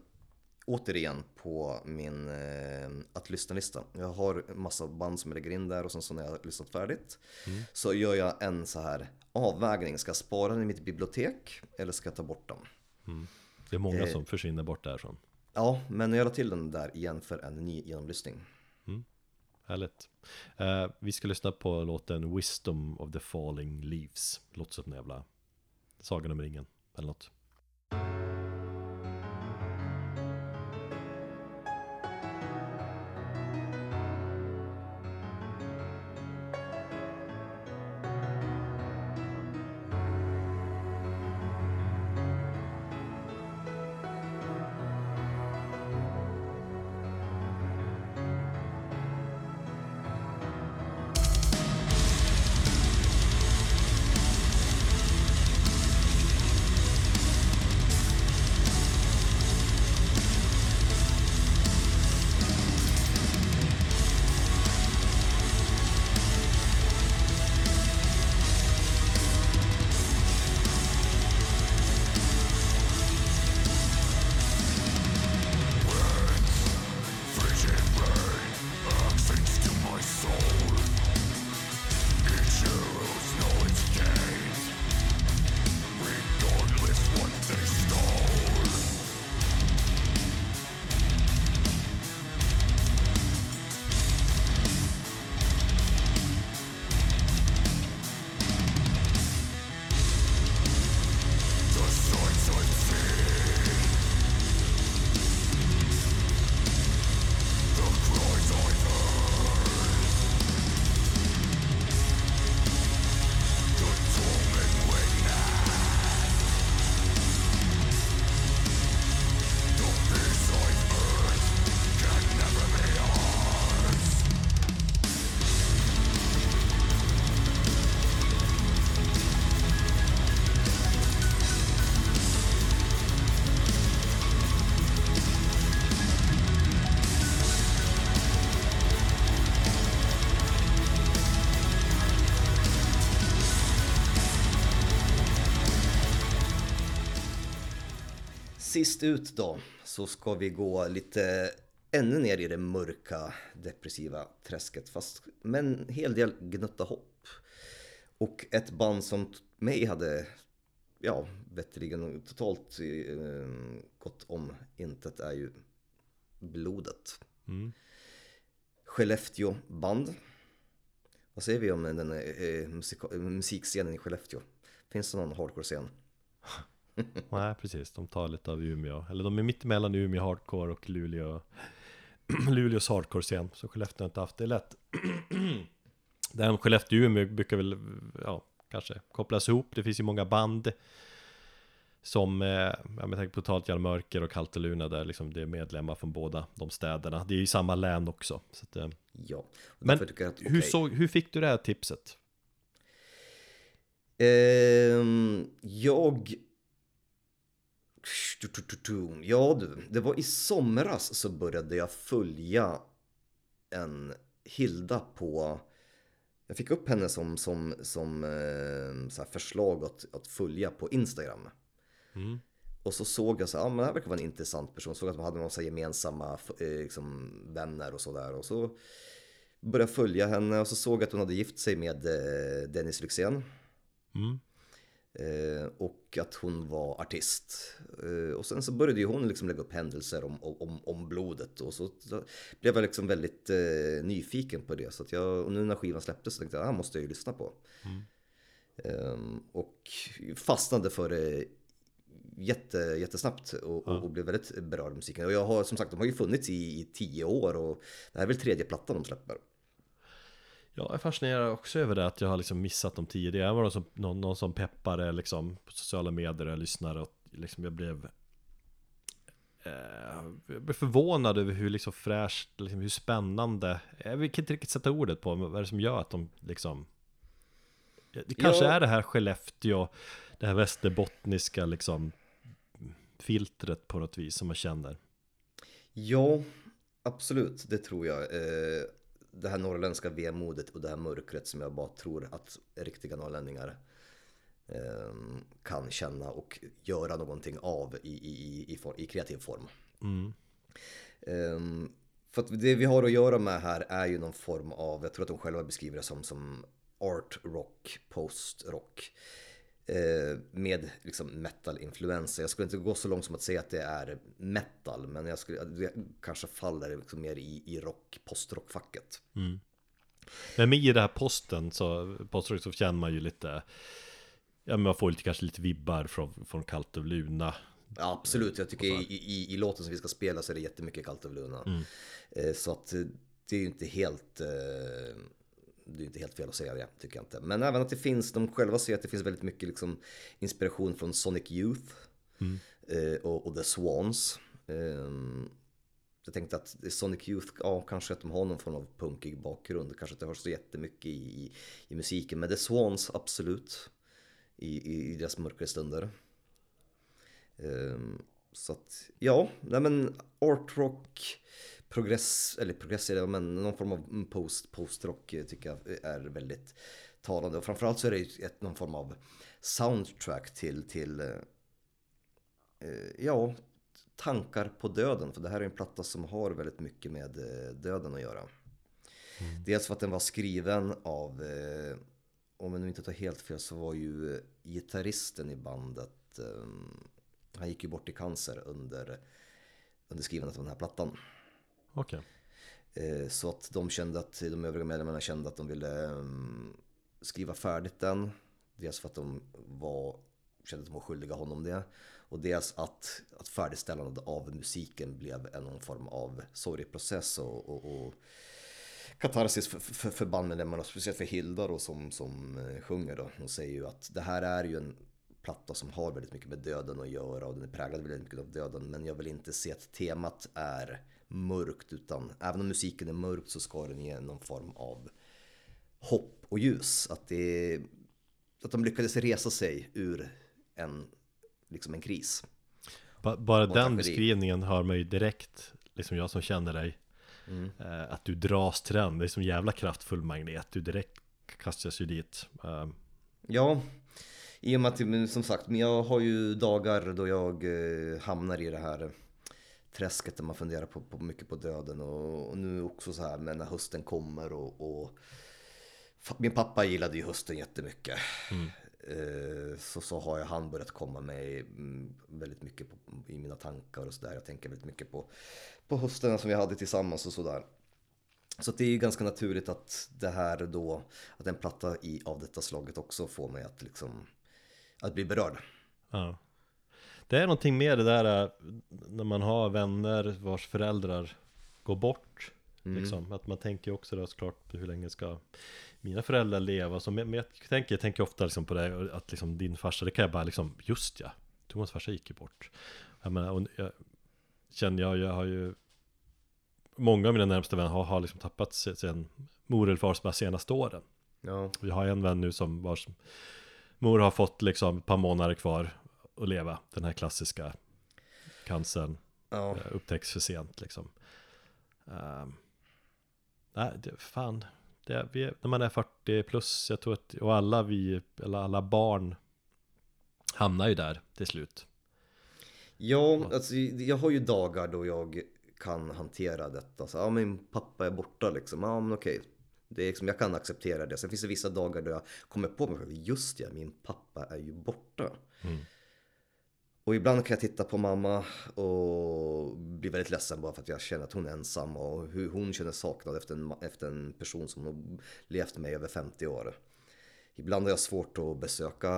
återigen på min eh, att lyssna-lista. Jag har massa band som jag lägger in där och sen så när jag har lyssnat färdigt Mm. så gör jag en så här avvägning. Ska jag spara den i mitt bibliotek eller ska jag ta bort den? Det är många eh, som försvinner bort därifrån. Ja, men jag la till den där igen för en ny genomlyssning. Härligt. Eh, vi ska lyssna på låten Wisdom of the Falling Leaves. Låter som en jävla Sagan om ringen eller något. Sist ut då så ska vi gå lite ännu ner i det mörka depressiva träsket fast med en hel del gnutta hopp. Och ett band som mig hade, ja, veterligen totalt eh, gått om intet är ju Blodet. Mm. Skellefteå band. Vad säger vi om den eh, musika- musikscenen i Skellefteå? Finns det någon hardcore-scen? Nej, precis. De tar lite av Umeå. Eller de är mitt emellan Umeå hardcore och Luleå. Luleås hardcore-scen. Så Skellefteå har inte haft det lätt. Den Skellefteå-Umeå brukar väl, ja, kanske kopplas ihop. Det finns ju många band. Som, eh, jag tänker på Totalt Jävla Mörker och Kalteluna där liksom det är medlemmar från båda de städerna. Det är ju samma län också. Så att, eh, Ja. Och Men att, hur, okej. såg, hur fick du det här tipset? Ehm, jag... Ja du, det var i somras så började jag följa en Hilda på... Jag fick upp henne som, som, som eh, så förslag att, att följa på Instagram. Mm. Och så såg jag så här, ja men det här verkar vara en intressant person. Såg att de hade massa gemensamma eh, liksom, vänner och sådär. Och så började jag följa henne och så såg jag att hon hade gift sig med eh, Dennis Lyxzén. Mm. Eh, och att hon var artist. Eh, och sen så började ju hon liksom lägga upp händelser om, om, om blodet. Och så, blev jag liksom väldigt eh, nyfiken på det. Så att jag, och nu när skivan släpptes så tänkte jag, det här måste jag ju lyssna på. Ehm, och fastnade för det jätte, jättesnabbt och, och, och blev väldigt berörd av musiken. Och jag har som sagt, de har ju funnits i, i tio år och det här är väl tredje plattan de släpper. Jag är fascinerad också över det att jag har liksom missat dem tidigare. Jag var någon som, någon, någon som peppade liksom på sociala medier och lyssnade och liksom jag blev eh, jag blev förvånad över hur liksom fräscht, liksom hur spännande Jag kan inte riktigt sätta ordet på vad är det som gör att de liksom Det kanske Ja. är det här Skellefteå Det här västerbottniska liksom Filtret på något vis som man känner Ja, absolut, det tror jag. Eh, det här norrländska vemodet och det här mörkret som jag bara tror att riktiga norrlänningar eh, kan känna och göra någonting av i, i, i, i, kreativ form. mm. Ehm, för att det vi har att göra med här är ju någon form av, jag tror att de själva beskriver det som, som art rock, post rock. Eh, med liksom metal-influenser. Jag skulle inte gå så långt som att säga att det är metal, men jag skulle, det kanske faller liksom mer i, i rock, post-rockfacket. Men med i det här posten så, postrock så känner man ju lite Ja men man får lite, kanske lite vibbar från, från Kallt och Luna Ja, absolut, jag tycker i, i, i låten som vi ska spela så är det jättemycket kallt över Luna. Eh, Så att det är ju inte helt eh, det är inte helt fel att säga det, tycker jag inte. Men även att det finns, de själva säger att det finns väldigt mycket liksom inspiration från Sonic Youth eh, och, och The Swans. Ehm, Jag tänkte att Sonic Youth, ja kanske att de har någon form av punkig bakgrund, kanske inte har så jättemycket i, i, i musiken, men The Swans absolut. I, i, i deras mörkare stunder. Ehm, så att, ja, nej men art rock, progress, eller progress, eller men någon form av post, post-rock eh, tycker jag är väldigt talande. Och framförallt så är det ett, någon form av soundtrack till, till eh, eh, ja, tankar på döden. För det här är en platta som har väldigt mycket med eh, döden att göra. Dels för att den var skriven av, eh, om jag nu inte tar helt fel, så var ju gitarristen i bandet, eh, han gick ju bort i cancer under, under skrivandet av den här plattan. Okej eh, Så att de kände att, de övriga medlemmarna kände att de ville ehm, skriva färdigt den. Dels för att de var, kände att de var skyldiga honom det. Och dels att, att färdigställandet av musiken blev en någon form av sorgeprocess och, och, och katarsis för, för, för bandmedlemmarna, speciellt för Hilda då som, som eh, sjunger då. Hon säger ju att det här är ju en platta som har väldigt mycket med döden att göra och den är präglad väldigt mycket av döden. Men jag vill inte se att temat är mörkt utan även om musiken är mörkt så ska den ge någon form av hopp och ljus. Att, det, att de lyckades resa sig ur en, liksom en kris. Ba- Bara Och den beskrivningen hör man ju direkt Liksom jag som känner dig Mm. eh, Att du dras till den Det är som jävla kraftfull magnet Du direkt kastas ju dit eh, Ja, i och med att, som sagt, men jag har ju dagar då jag eh, hamnar i det här träsket där man funderar på, på mycket på döden och, och nu också så här men när hösten kommer och, och min pappa gillade ju hösten jättemycket. Eh, så, så har jag han börjat komma med mm, väldigt mycket på, i mina tankar och sådär. Jag tänker väldigt mycket på, på hösten som vi hade tillsammans och sådär. Så det är ju ganska naturligt att det här då, att en platta i, av detta slaget också får mig att liksom, att bli berörd. ja. Det är någonting med det där eh, När man har vänner vars föräldrar Går bort liksom. Att man tänker också då såklart Hur länge ska mina föräldrar leva. Så, men jag tänker, jag tänker ofta liksom på det Att liksom din farsa, det kan jag bara liksom Just ja, Thomas farsa gick ju bort. Jag menar, och jag känner jag, jag har ju Många av mina närmsta vänner har, har liksom tappat sen mor eller fars bara senaste åren. Ja, Vi har en vän nu som vars mor har fått liksom ett par månader kvar att leva Den här klassiska cancern ja. eh, upptäcks för sent liksom Ehm, Nej, det, fan det, vi, När man är 40 plus, jag tror att Och alla vi, eller alla barn Hamnar ju där till slut Ja, alltså, jag har ju dagar då jag kan hantera detta. Så, ja, min pappa är borta liksom. Ja, men okej. Det är liksom, jag kan acceptera det. Sen finns det vissa dagar då jag kommer på mig själv, just ja, min pappa är ju borta. Och ibland kan jag titta på mamma och bli väldigt ledsen bara för att jag känner att hon är ensam och hur hon känner saknad efter en, efter en person som har levt med mig över 50 år. Ibland har jag svårt att besöka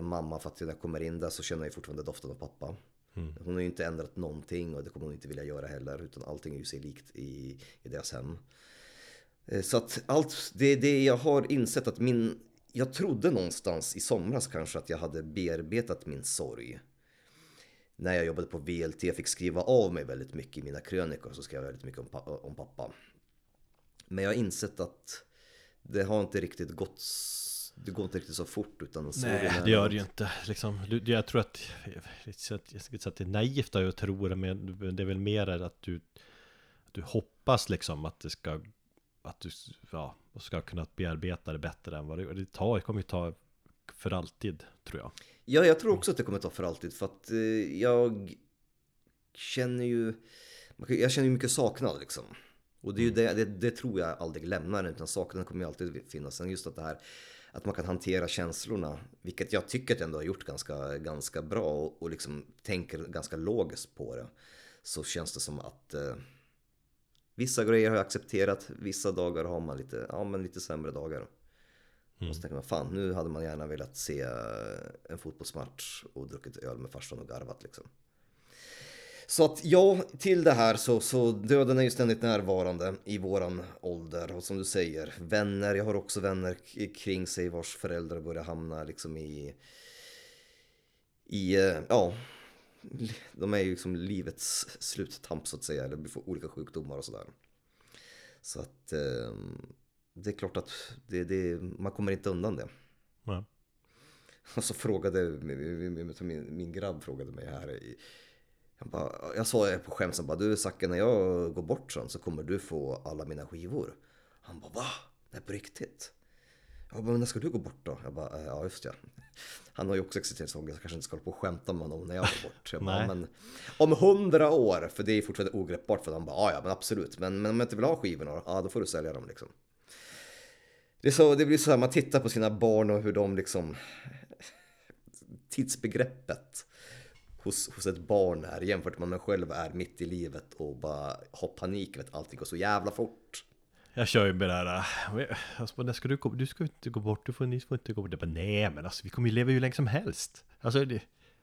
mamma för att när jag kommer in där så känner jag fortfarande doften av pappa. Hon har ju inte ändrat någonting och det kommer hon inte vilja göra heller utan allting är ju sig likt i, i deras hem. Eh, Så att allt, det det jag har insett att min, jag trodde någonstans i somras kanske att jag hade bearbetat min sorg. När jag jobbade på VLT, fick skriva av mig väldigt mycket i mina krönikor så skrev jag väldigt mycket om, om pappa. Men jag har insett att det har inte riktigt gått, det går inte riktigt så fort utan sorgen Nej, det gör det ju inte liksom, Jag tror att Jag ska inte säga att det är naivt att tro det Men det är väl mer att du att Du hoppas liksom att det ska Att du ja, ska kunna bearbeta det bättre än vad det Det tar, det kommer ju ta För alltid tror jag Ja, jag tror också att det kommer ta för alltid för att eh, jag känner ju, jag känner ju mycket saknad liksom. Och det är ju det, det, det tror jag aldrig lämnar utan saknaden kommer ju alltid finnas. Sen just att det här att man kan hantera känslorna, vilket jag tycker att jag ändå har gjort ganska, ganska bra och, och liksom tänker ganska logiskt på det. Så känns det som att eh, vissa grejer har jag accepterat, vissa dagar har man lite, ja, men lite sämre dagar. Och så tänker man, fan nu hade man gärna velat se eh, en fotbollsmatch och druckit öl med farsan och garvat liksom. Så att ja, till det här så, så döden är ju ständigt närvarande i våran ålder och som du säger, vänner, jag har också vänner kring sig vars föräldrar börjar hamna liksom i, i, eh, ja, de är ju liksom livets sluttamp så att säga, eller får olika sjukdomar och sådär. Så att eh, det är klart att det, det, man kommer inte undan det. ja. Och så frågade min, min, grabb frågade mig här. i- Jag, bara, jag sa på skämt så bara, du Zacke när jag går bort sen så kommer du få alla mina skivor. Han bara, va? Det är på riktigt? Jag bara, men när ska du gå bort då? Jag bara, "Eh, ja just ja. Han har ju också existensångest, jag kanske inte ska hålla på och skämta med honom när jag går bort. Jag bara, Nej. men om hundra år, för det är fortfarande ogreppbart för han bara, ja men absolut. Men, men om jag inte vill ha skivorna, ja då får du sälja dem liksom. Det, är så, det blir så här, man tittar på sina barn och hur de liksom tidsbegreppet hos, hos ett barn är jämfört med när man själv är mitt i livet och bara har panik, vet allting går så jävla fort. Jag kör ju med det här äh, alltså, när ska du, gå, du ska inte gå bort, du får, ni får inte gå bort Jag bara, Nej men alltså vi kommer ju leva hur länge som helst Alltså det,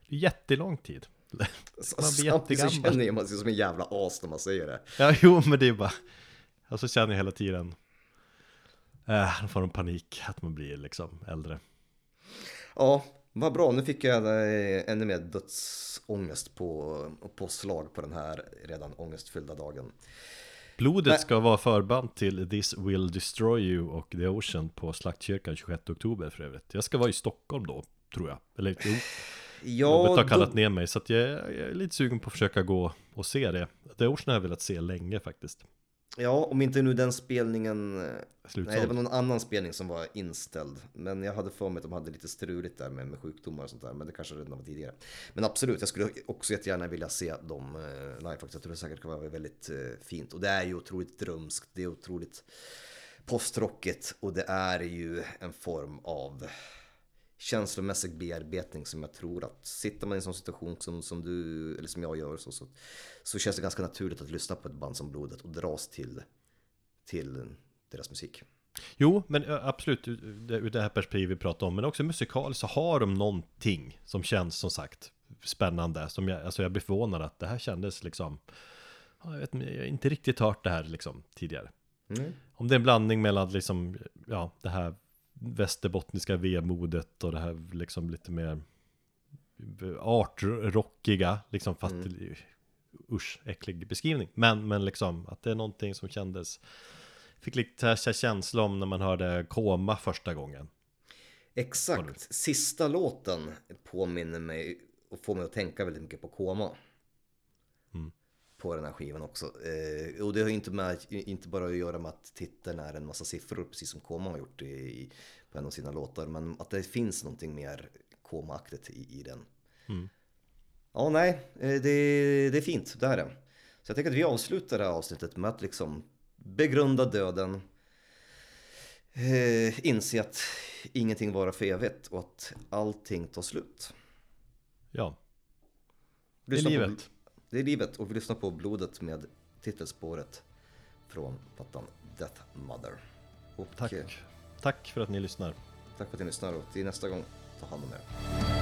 det är jättelång tid Man blir samtidigt så jättegammal. känner man sig som en jävla as när man säger det. Ja jo men det är bara Alltså känner jag hela tiden äh, Då får de panik att man blir liksom äldre Ja, vad bra. Nu fick jag eh, ännu mer dödsångest på, på slag på den här redan ångestfyllda dagen. Blodet Nej. ska vara förband till This Will Destroy You och The Ocean på Slaktkyrkan 26 oktober för övrigt Jag ska vara i Stockholm då, tror jag Eller jo, Jobbet har kallat då- ner mig så att jag, jag är lite sugen på att försöka gå och se det The Ocean har jag velat se länge faktiskt ja, om inte nu den spelningen... eh, Slutsåld. Nej, det var någon annan spelning som var inställd. Men jag hade för mig att de hade lite struligt där med, med sjukdomar och sånt där. Men det kanske redan var tidigare. Men absolut, jag skulle också jättegärna vilja se dem eh, live faktiskt. Jag tror det säkert kan vara väldigt eh, fint. Och det är ju otroligt drömskt. Det är otroligt postrockigt. Och det är ju en form av känslomässig bearbetning som jag tror att sitter man i en sån situation som, som du eller som jag gör så, så, så känns det ganska naturligt att lyssna på ett band som Blodet och dras till, till deras musik. Jo, men absolut ur det- här perspektivet vi pratar om Men också musikaliskt så har de någonting Som känns som sagt spännande Som jag, alltså jag blir förvånad att det här kändes liksom ja, Jag vet jag har inte riktigt hört det här liksom tidigare Mm. Om det är en blandning mellan liksom Ja, det här Västerbottniska vemodet och det här liksom lite mer Artrockiga liksom fast Usch, äcklig beskrivning. Men, men liksom att det är någonting som kändes Fick lite känsla om när man hörde Koma första gången. Exakt, sista låten påminner mig och får mig att tänka väldigt mycket på Koma. På den här skivan också. Eh, och det har ju inte, med, inte bara att göra med att titeln är en massa siffror, precis som Koma har gjort i, på en av sina låtar. Men att det finns någonting mer Koma-aktigt i, i den. Mm. Ja, nej, eh, det, det är fint, det är det. Så jag tänker att vi avslutar det här avsnittet med att liksom begrunda döden. eh, inse att ingenting varar för evigt och att allting tar slut. Ja, det är livet. Det är livet och vi lyssnar på Blodet med titelspåret från plattan Death Mother. Och Tack. eh, Tack för att ni lyssnar. tack för att ni lyssnar och till nästa gång, ta hand om er.